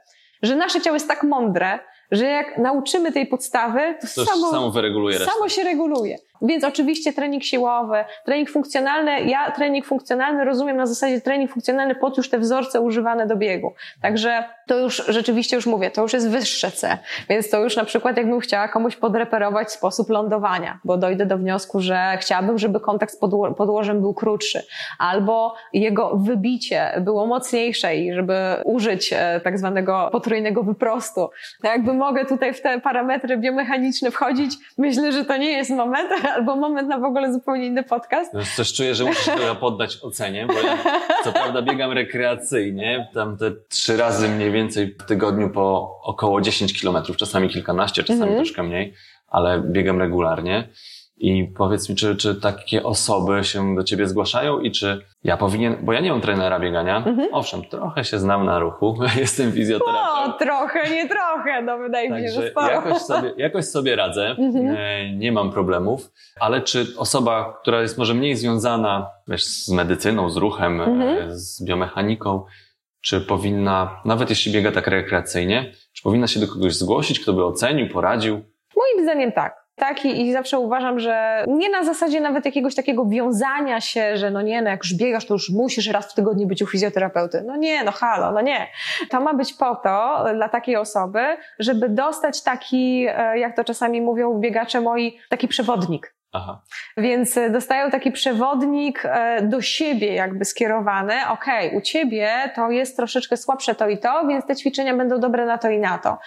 że nasze ciało jest tak mądre, że jak nauczymy tej podstawy, to, To samo, samo wyreguluje resztę. samo się reguluje. Więc oczywiście trening siłowy, trening funkcjonalny, ja trening funkcjonalny rozumiem na zasadzie trening funkcjonalny pod już te wzorce używane do biegu. Także to już rzeczywiście już mówię, to już jest wyższe C. Więc to już na przykład jakbym chciała komuś podreperować sposób lądowania, bo dojdę do wniosku, że chciałabym, żeby kontakt z podło- podłożem był krótszy, albo jego wybicie było mocniejsze i żeby użyć e, tak zwanego potrójnego wyprostu. To jakby mogę tutaj w te parametry biomechaniczne wchodzić, myślę, że to nie jest moment, (laughs) (laughs) albo moment na w ogóle zupełnie inny podcast. Już Też czuję, że muszę się trochę poddać ocenie, bo ja co prawda biegam rekreacyjnie, tam te trzy razy mniej więcej w tygodniu po około 10 kilometrów, czasami kilkanaście, czasami Mhm. troszkę mniej, ale biegam regularnie. I powiedz mi, czy, czy takie osoby się do ciebie zgłaszają i czy ja powinien, bo ja nie mam trenera biegania, Mhm. owszem, trochę się znam na ruchu, (laughs) jestem O, fizjoterapeutą. trochę, nie trochę, no wydaje mi się, że sporo. jakoś sobie, jakoś sobie radzę, Mhm. e, nie mam problemów, ale czy osoba, która jest może mniej związana wiesz, z medycyną, z ruchem, e, Mhm. z biomechaniką, czy powinna, nawet jeśli biega tak rekreacyjnie, czy powinna się do kogoś zgłosić, kto by ocenił, poradził? Moim zdaniem tak. Tak i, i zawsze uważam, że nie na zasadzie nawet jakiegoś takiego wiązania się, że no nie, no jak już biegasz, to już musisz raz w tygodniu być u fizjoterapeuty. No nie, no halo, no nie. To ma być po to dla takiej osoby, żeby dostać taki, e, jak to czasami mówią biegacze moi, taki przewodnik. Aha. Więc e, dostają taki przewodnik e, do siebie jakby skierowany. Okej, u ciebie to jest troszeczkę słabsze to i to, więc te ćwiczenia będą dobre na to i na to.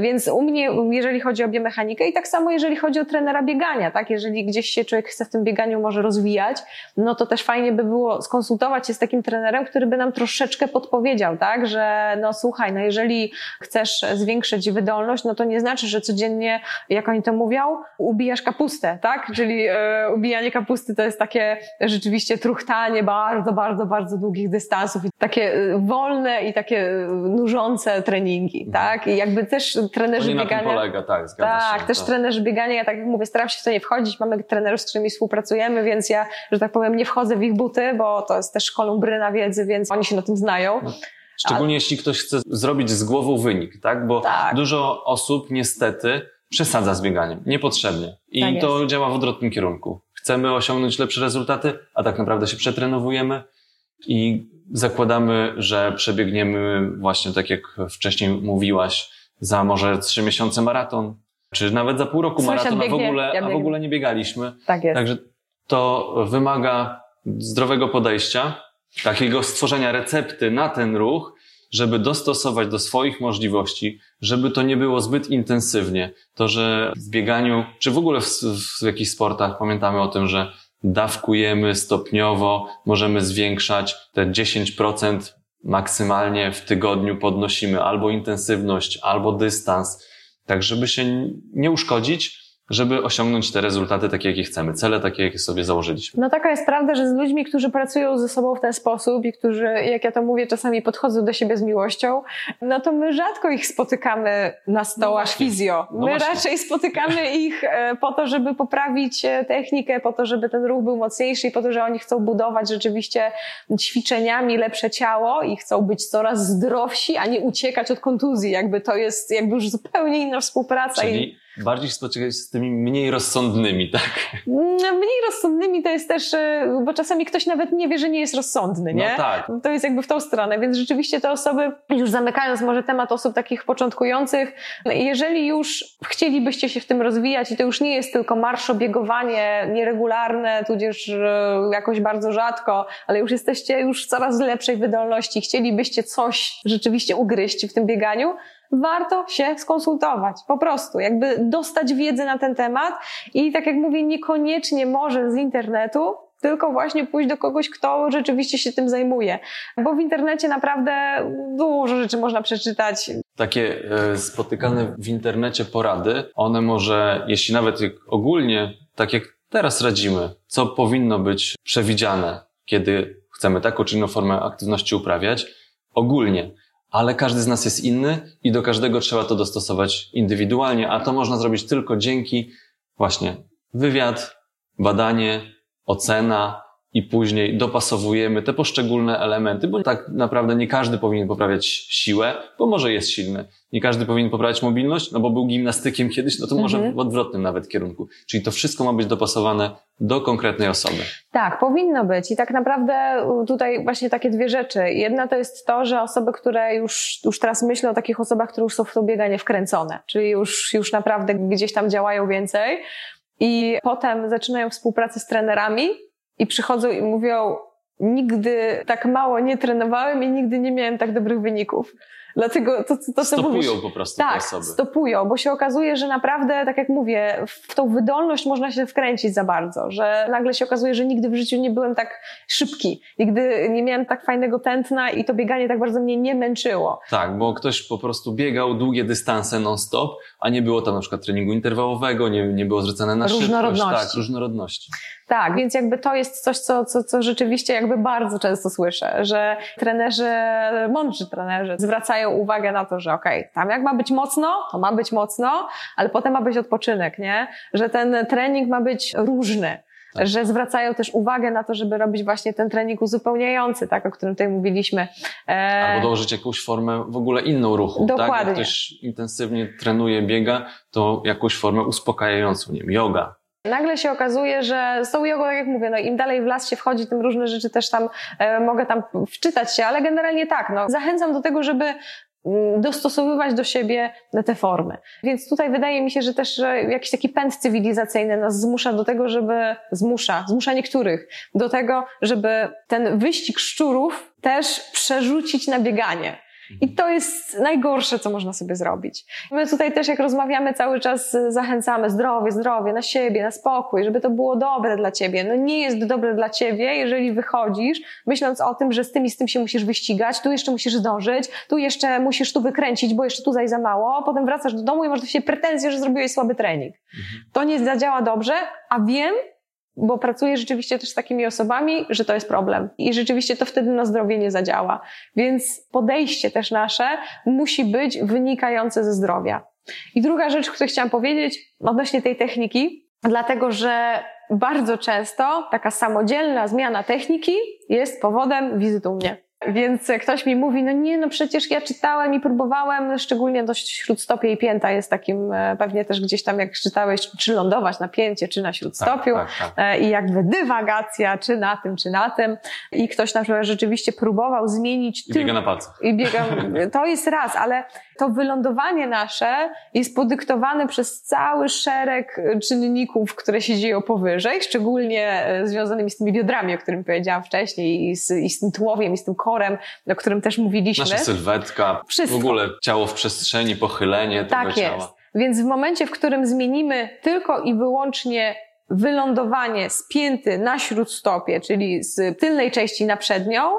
Więc u mnie, jeżeli chodzi o biomechanikę i tak samo jeżeli chodzi o trenera biegania, tak? Jeżeli gdzieś się człowiek chce w tym bieganiu może rozwijać, no to też fajnie by było skonsultować się z takim trenerem, który by nam troszeczkę podpowiedział, tak? Że no słuchaj, no jeżeli chcesz zwiększyć wydolność, no to nie znaczy, że codziennie, jak oni to mówią, ubijasz kapustę, tak? Czyli e, ubijanie kapusty to jest takie rzeczywiście truchtanie bardzo, bardzo, bardzo długich dystansów i takie e, wolne i takie e, nużące treningi, tak? I jakby też trenerzy nie na tym biegania... polega, tak, zgadza Tak, się. też trenerzy biegania, ja tak jak mówię, staram się w to nie wchodzić, mamy trenerów, z którymi współpracujemy, więc ja, że tak powiem, nie wchodzę w ich buty, bo to jest też kolumbryna wiedzy, więc oni się na tym znają. Szczególnie jeśli ktoś chce zrobić z głową wynik, tak? Bo Tak. dużo osób niestety przesadza z bieganiem, niepotrzebnie. I Tak to działa w odwrotnym kierunku. Chcemy osiągnąć lepsze rezultaty, a tak naprawdę się przetrenowujemy i zakładamy, że przebiegniemy właśnie tak jak wcześniej mówiłaś, za może trzy miesiące maraton, czy nawet za pół roku Sąsiad maraton, a w, ogóle, ja a w ogóle nie biegaliśmy. Tak jest. Także to wymaga zdrowego podejścia takiego stworzenia recepty na ten ruch, żeby dostosować do swoich możliwości, żeby to nie było zbyt intensywnie. To, że w bieganiu, czy w ogóle w, w jakichś sportach pamiętamy o tym, że dawkujemy stopniowo, możemy zwiększać te 10% maksymalnie w tygodniu podnosimy albo intensywność, albo dystans, tak żeby się nie uszkodzić, żeby osiągnąć te rezultaty takie, jakie chcemy, cele takie, jakie sobie założyliśmy. No taka jest prawda, że z ludźmi, którzy pracują ze sobą w ten sposób i którzy, jak ja to mówię, czasami podchodzą do siebie z miłością, no to my rzadko ich spotykamy na stołach no fizjo. No my właśnie. raczej spotykamy ich e, po to, żeby poprawić e, technikę, po to, żeby ten ruch był mocniejszy i po to, że oni chcą budować rzeczywiście ćwiczeniami lepsze ciało i chcą być coraz zdrowsi, a nie uciekać od kontuzji. Jakby to jest jakby już zupełnie inna współpraca. Czyli... Bardziej spotykać z tymi mniej rozsądnymi, tak? No, mniej rozsądnymi to jest też, e, bo czasami ktoś nawet nie wie, że nie jest rozsądny, nie? No tak. To jest jakby w tą stronę, więc rzeczywiście te osoby, już zamykając może temat osób takich początkujących, jeżeli już chcielibyście się w tym rozwijać i to już nie jest tylko marszobiegowanie nieregularne, tudzież e, jakoś bardzo rzadko, ale już jesteście już w coraz lepszej wydolności, chcielibyście coś rzeczywiście ugryźć w tym bieganiu, warto się skonsultować. Po prostu, jakby dostać wiedzę na ten temat i tak jak mówię, niekoniecznie może z internetu, tylko właśnie pójść do kogoś, kto rzeczywiście się tym zajmuje. Bo w internecie naprawdę dużo rzeczy można przeczytać. Takie e, spotykane w internecie porady, one może, jeśli nawet ogólnie, tak jak teraz radzimy, co powinno być przewidziane, kiedy chcemy taką czy inną formę aktywności uprawiać, ogólnie ale każdy z nas jest inny i do każdego trzeba to dostosować indywidualnie, a to można zrobić tylko dzięki właśnie wywiad, badanie, ocena, i później dopasowujemy te poszczególne elementy, bo tak naprawdę nie każdy powinien poprawiać siłę, bo może jest silny. Nie każdy powinien poprawiać mobilność, no bo był gimnastykiem kiedyś, no to może mhm. w odwrotnym nawet kierunku. Czyli to wszystko ma być dopasowane do konkretnej osoby. Tak, powinno być. I tak naprawdę tutaj właśnie takie dwie rzeczy. Jedna to jest to, że osoby, które już, już teraz myślą o takich osobach, które już są w to bieganie wkręcone, czyli już, już naprawdę gdzieś tam działają więcej, i potem zaczynają współpracę z trenerami, i przychodzą i mówią, nigdy tak mało nie trenowałem i nigdy nie miałem tak dobrych wyników. Dlatego to, to, to stopują po prostu tak, te osoby. stopują, bo się okazuje, że naprawdę, tak jak mówię, w tą wydolność można się wkręcić za bardzo, że nagle się okazuje, że nigdy w życiu nie byłem tak szybki, nigdy nie miałem tak fajnego tętna i to bieganie tak bardzo mnie nie męczyło. Tak, bo ktoś po prostu biegał długie dystanse non-stop, a nie było tam na przykład treningu interwałowego, nie, nie było zwracane na różnorodności. szybkość. Tak, różnorodności. Tak, więc jakby to jest coś, co, co, co rzeczywiście jakby bardzo często słyszę, że trenerzy, mądrzy trenerzy zwracają uwagę na to, że okej, okay, tam jak ma być mocno, to ma być mocno, ale potem ma być odpoczynek, nie? Że ten trening ma być różny. Tak. że zwracają też uwagę na to, żeby robić właśnie ten trening uzupełniający, tak, o którym tutaj mówiliśmy. E... Albo dołożyć jakąś formę w ogóle inną ruchu. Dokładnie. Tak? Jak ktoś intensywnie trenuje, biega, to jakąś formę uspokajającą, nie wiem, yoga, Nagle się okazuje, że z tą jogą, jak mówię, no im dalej w las się wchodzi, tym różne rzeczy też tam e, mogę tam wczytać się, ale generalnie tak, no zachęcam do tego, żeby mm, dostosowywać do siebie te formy. Więc tutaj wydaje mi się, że też jakiś taki pęd cywilizacyjny nas zmusza do tego, żeby, zmusza, zmusza niektórych do tego, żeby ten wyścig szczurów też przerzucić na bieganie. I to jest najgorsze, co można sobie zrobić. My tutaj też, jak rozmawiamy, cały czas zachęcamy zdrowie, zdrowie, na siebie, na spokój, żeby to było dobre dla ciebie. No nie jest dobre dla ciebie, jeżeli wychodzisz, myśląc o tym, że z tym i z tym się musisz wyścigać, tu jeszcze musisz zdążyć, tu jeszcze musisz tu wykręcić, bo jeszcze tutaj za mało, potem wracasz do domu i masz do siebie pretensje, że zrobiłeś słaby trening. Mhm. To nie zadziała dobrze, a wiem, bo pracuję rzeczywiście też z takimi osobami, że to jest problem. I rzeczywiście to wtedy na zdrowie nie zadziała. Więc podejście też nasze musi być wynikające ze zdrowia. I druga rzecz, którą chciałam powiedzieć odnośnie tej techniki, dlatego że bardzo często taka samodzielna zmiana techniki jest powodem wizytu mnie. Więc ktoś mi mówi, no nie, no przecież ja czytałem i próbowałem, szczególnie dość śródstopie i pięta jest takim, e, pewnie też gdzieś tam jak czytałeś, czy lądować na pięcie, czy na śródstopiu tak, tak, tak. E, i jakby dywagacja, czy na tym, czy na tym. I ktoś na przykład rzeczywiście próbował zmienić... I biega na palcach. I biega, to jest raz, ale to wylądowanie nasze jest podyktowane przez cały szereg czynników, które się dzieją powyżej, szczególnie związanymi z tymi biodrami, o którym powiedziałam wcześniej, i z, i z tym tułowiem, i z tym korem, o którym też mówiliśmy. Nasza sylwetka, Wszystko. w ogóle ciało w przestrzeni, pochylenie tego tak ciała. Jest. Więc w momencie, w którym zmienimy tylko i wyłącznie wylądowanie spięty na śródstopie, czyli z tylnej części na przednią,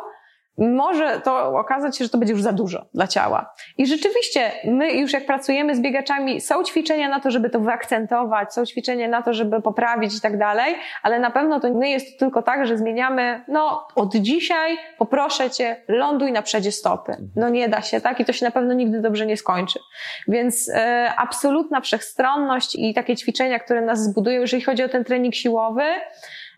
może to okazać się, że to będzie już za dużo dla ciała. I rzeczywiście, my już jak pracujemy z biegaczami, są ćwiczenia na to, żeby to wyakcentować, są ćwiczenia na to, żeby poprawić i tak dalej, ale na pewno to nie jest tylko tak, że zmieniamy, no od dzisiaj poproszę cię, ląduj na przedzie stopy. No nie da się, tak? I to się na pewno nigdy dobrze nie skończy. Więc e, absolutna wszechstronność i takie ćwiczenia, które nas zbudują, jeżeli chodzi o ten trening siłowy,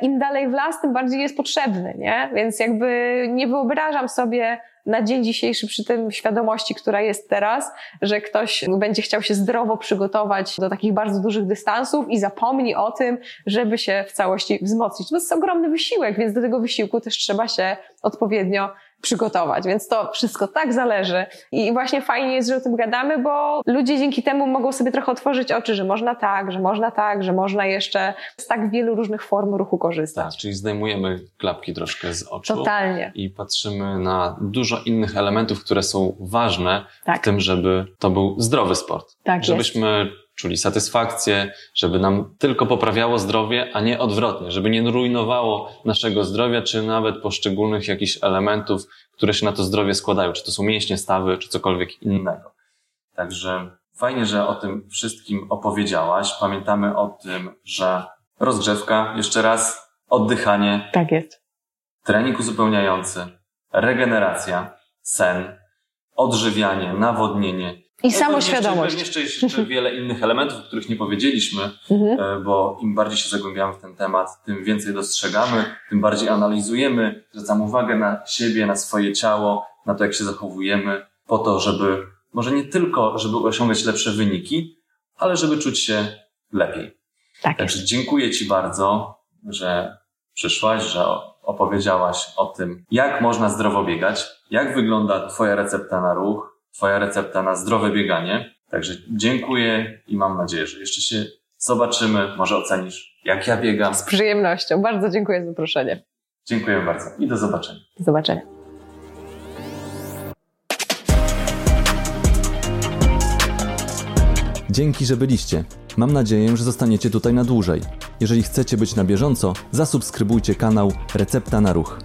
im dalej w las, tym bardziej jest potrzebny, nie? Więc jakby nie wyobrażam sobie na dzień dzisiejszy przy tym świadomości, która jest teraz, że ktoś będzie chciał się zdrowo przygotować do takich bardzo dużych dystansów i zapomni o tym, żeby się w całości wzmocnić. To jest ogromny wysiłek, więc do tego wysiłku też trzeba się odpowiednio przygotować. Więc to wszystko tak zależy. I właśnie fajnie jest, że o tym gadamy, bo ludzie dzięki temu mogą sobie trochę otworzyć oczy, że można tak, że można tak, że można jeszcze z tak wielu różnych form ruchu korzystać. Tak, czyli zdejmujemy klapki troszkę z oczu. Totalnie. I patrzymy na dużo innych elementów, które są ważne tak. w tym, żeby to był zdrowy sport. Tak Żebyśmy jest czuli satysfakcję, żeby nam tylko poprawiało zdrowie, a nie odwrotnie, żeby nie rujnowało naszego zdrowia, czy nawet poszczególnych jakichś elementów, które się na to zdrowie składają, czy to są mięśnie, stawy, czy cokolwiek innego. Także fajnie, że o tym wszystkim opowiedziałaś. Pamiętamy o tym, że rozgrzewka, jeszcze raz, oddychanie. Tak jest. Trening uzupełniający, regeneracja, sen, odżywianie, nawodnienie, i no, samoświadomość. Pewnie jeszcze, jeszcze, jeszcze wiele innych elementów, o których nie powiedzieliśmy, mhm. E, bo im bardziej się zagłębiamy w ten temat, tym więcej dostrzegamy, tym bardziej analizujemy, zwracamy uwagę na siebie, na swoje ciało, na to, jak się zachowujemy, po to, żeby może nie tylko, żeby osiągać lepsze wyniki, ale żeby czuć się lepiej. Tak Także jest. dziękuję Ci bardzo, że przyszłaś, że opowiedziałaś o tym, jak można zdrowo biegać, jak wygląda Twoja recepta na ruch, Twoja recepta na zdrowe bieganie. Także dziękuję i mam nadzieję, że jeszcze się zobaczymy. Może ocenisz, jak ja biegam. Z przyjemnością. Bardzo dziękuję za zaproszenie. Dziękuję bardzo i do zobaczenia. Do zobaczenia. Dzięki, że byliście. Mam nadzieję, że zostaniecie tutaj na dłużej. Jeżeli chcecie być na bieżąco, zasubskrybujcie kanał Recepta na Ruch.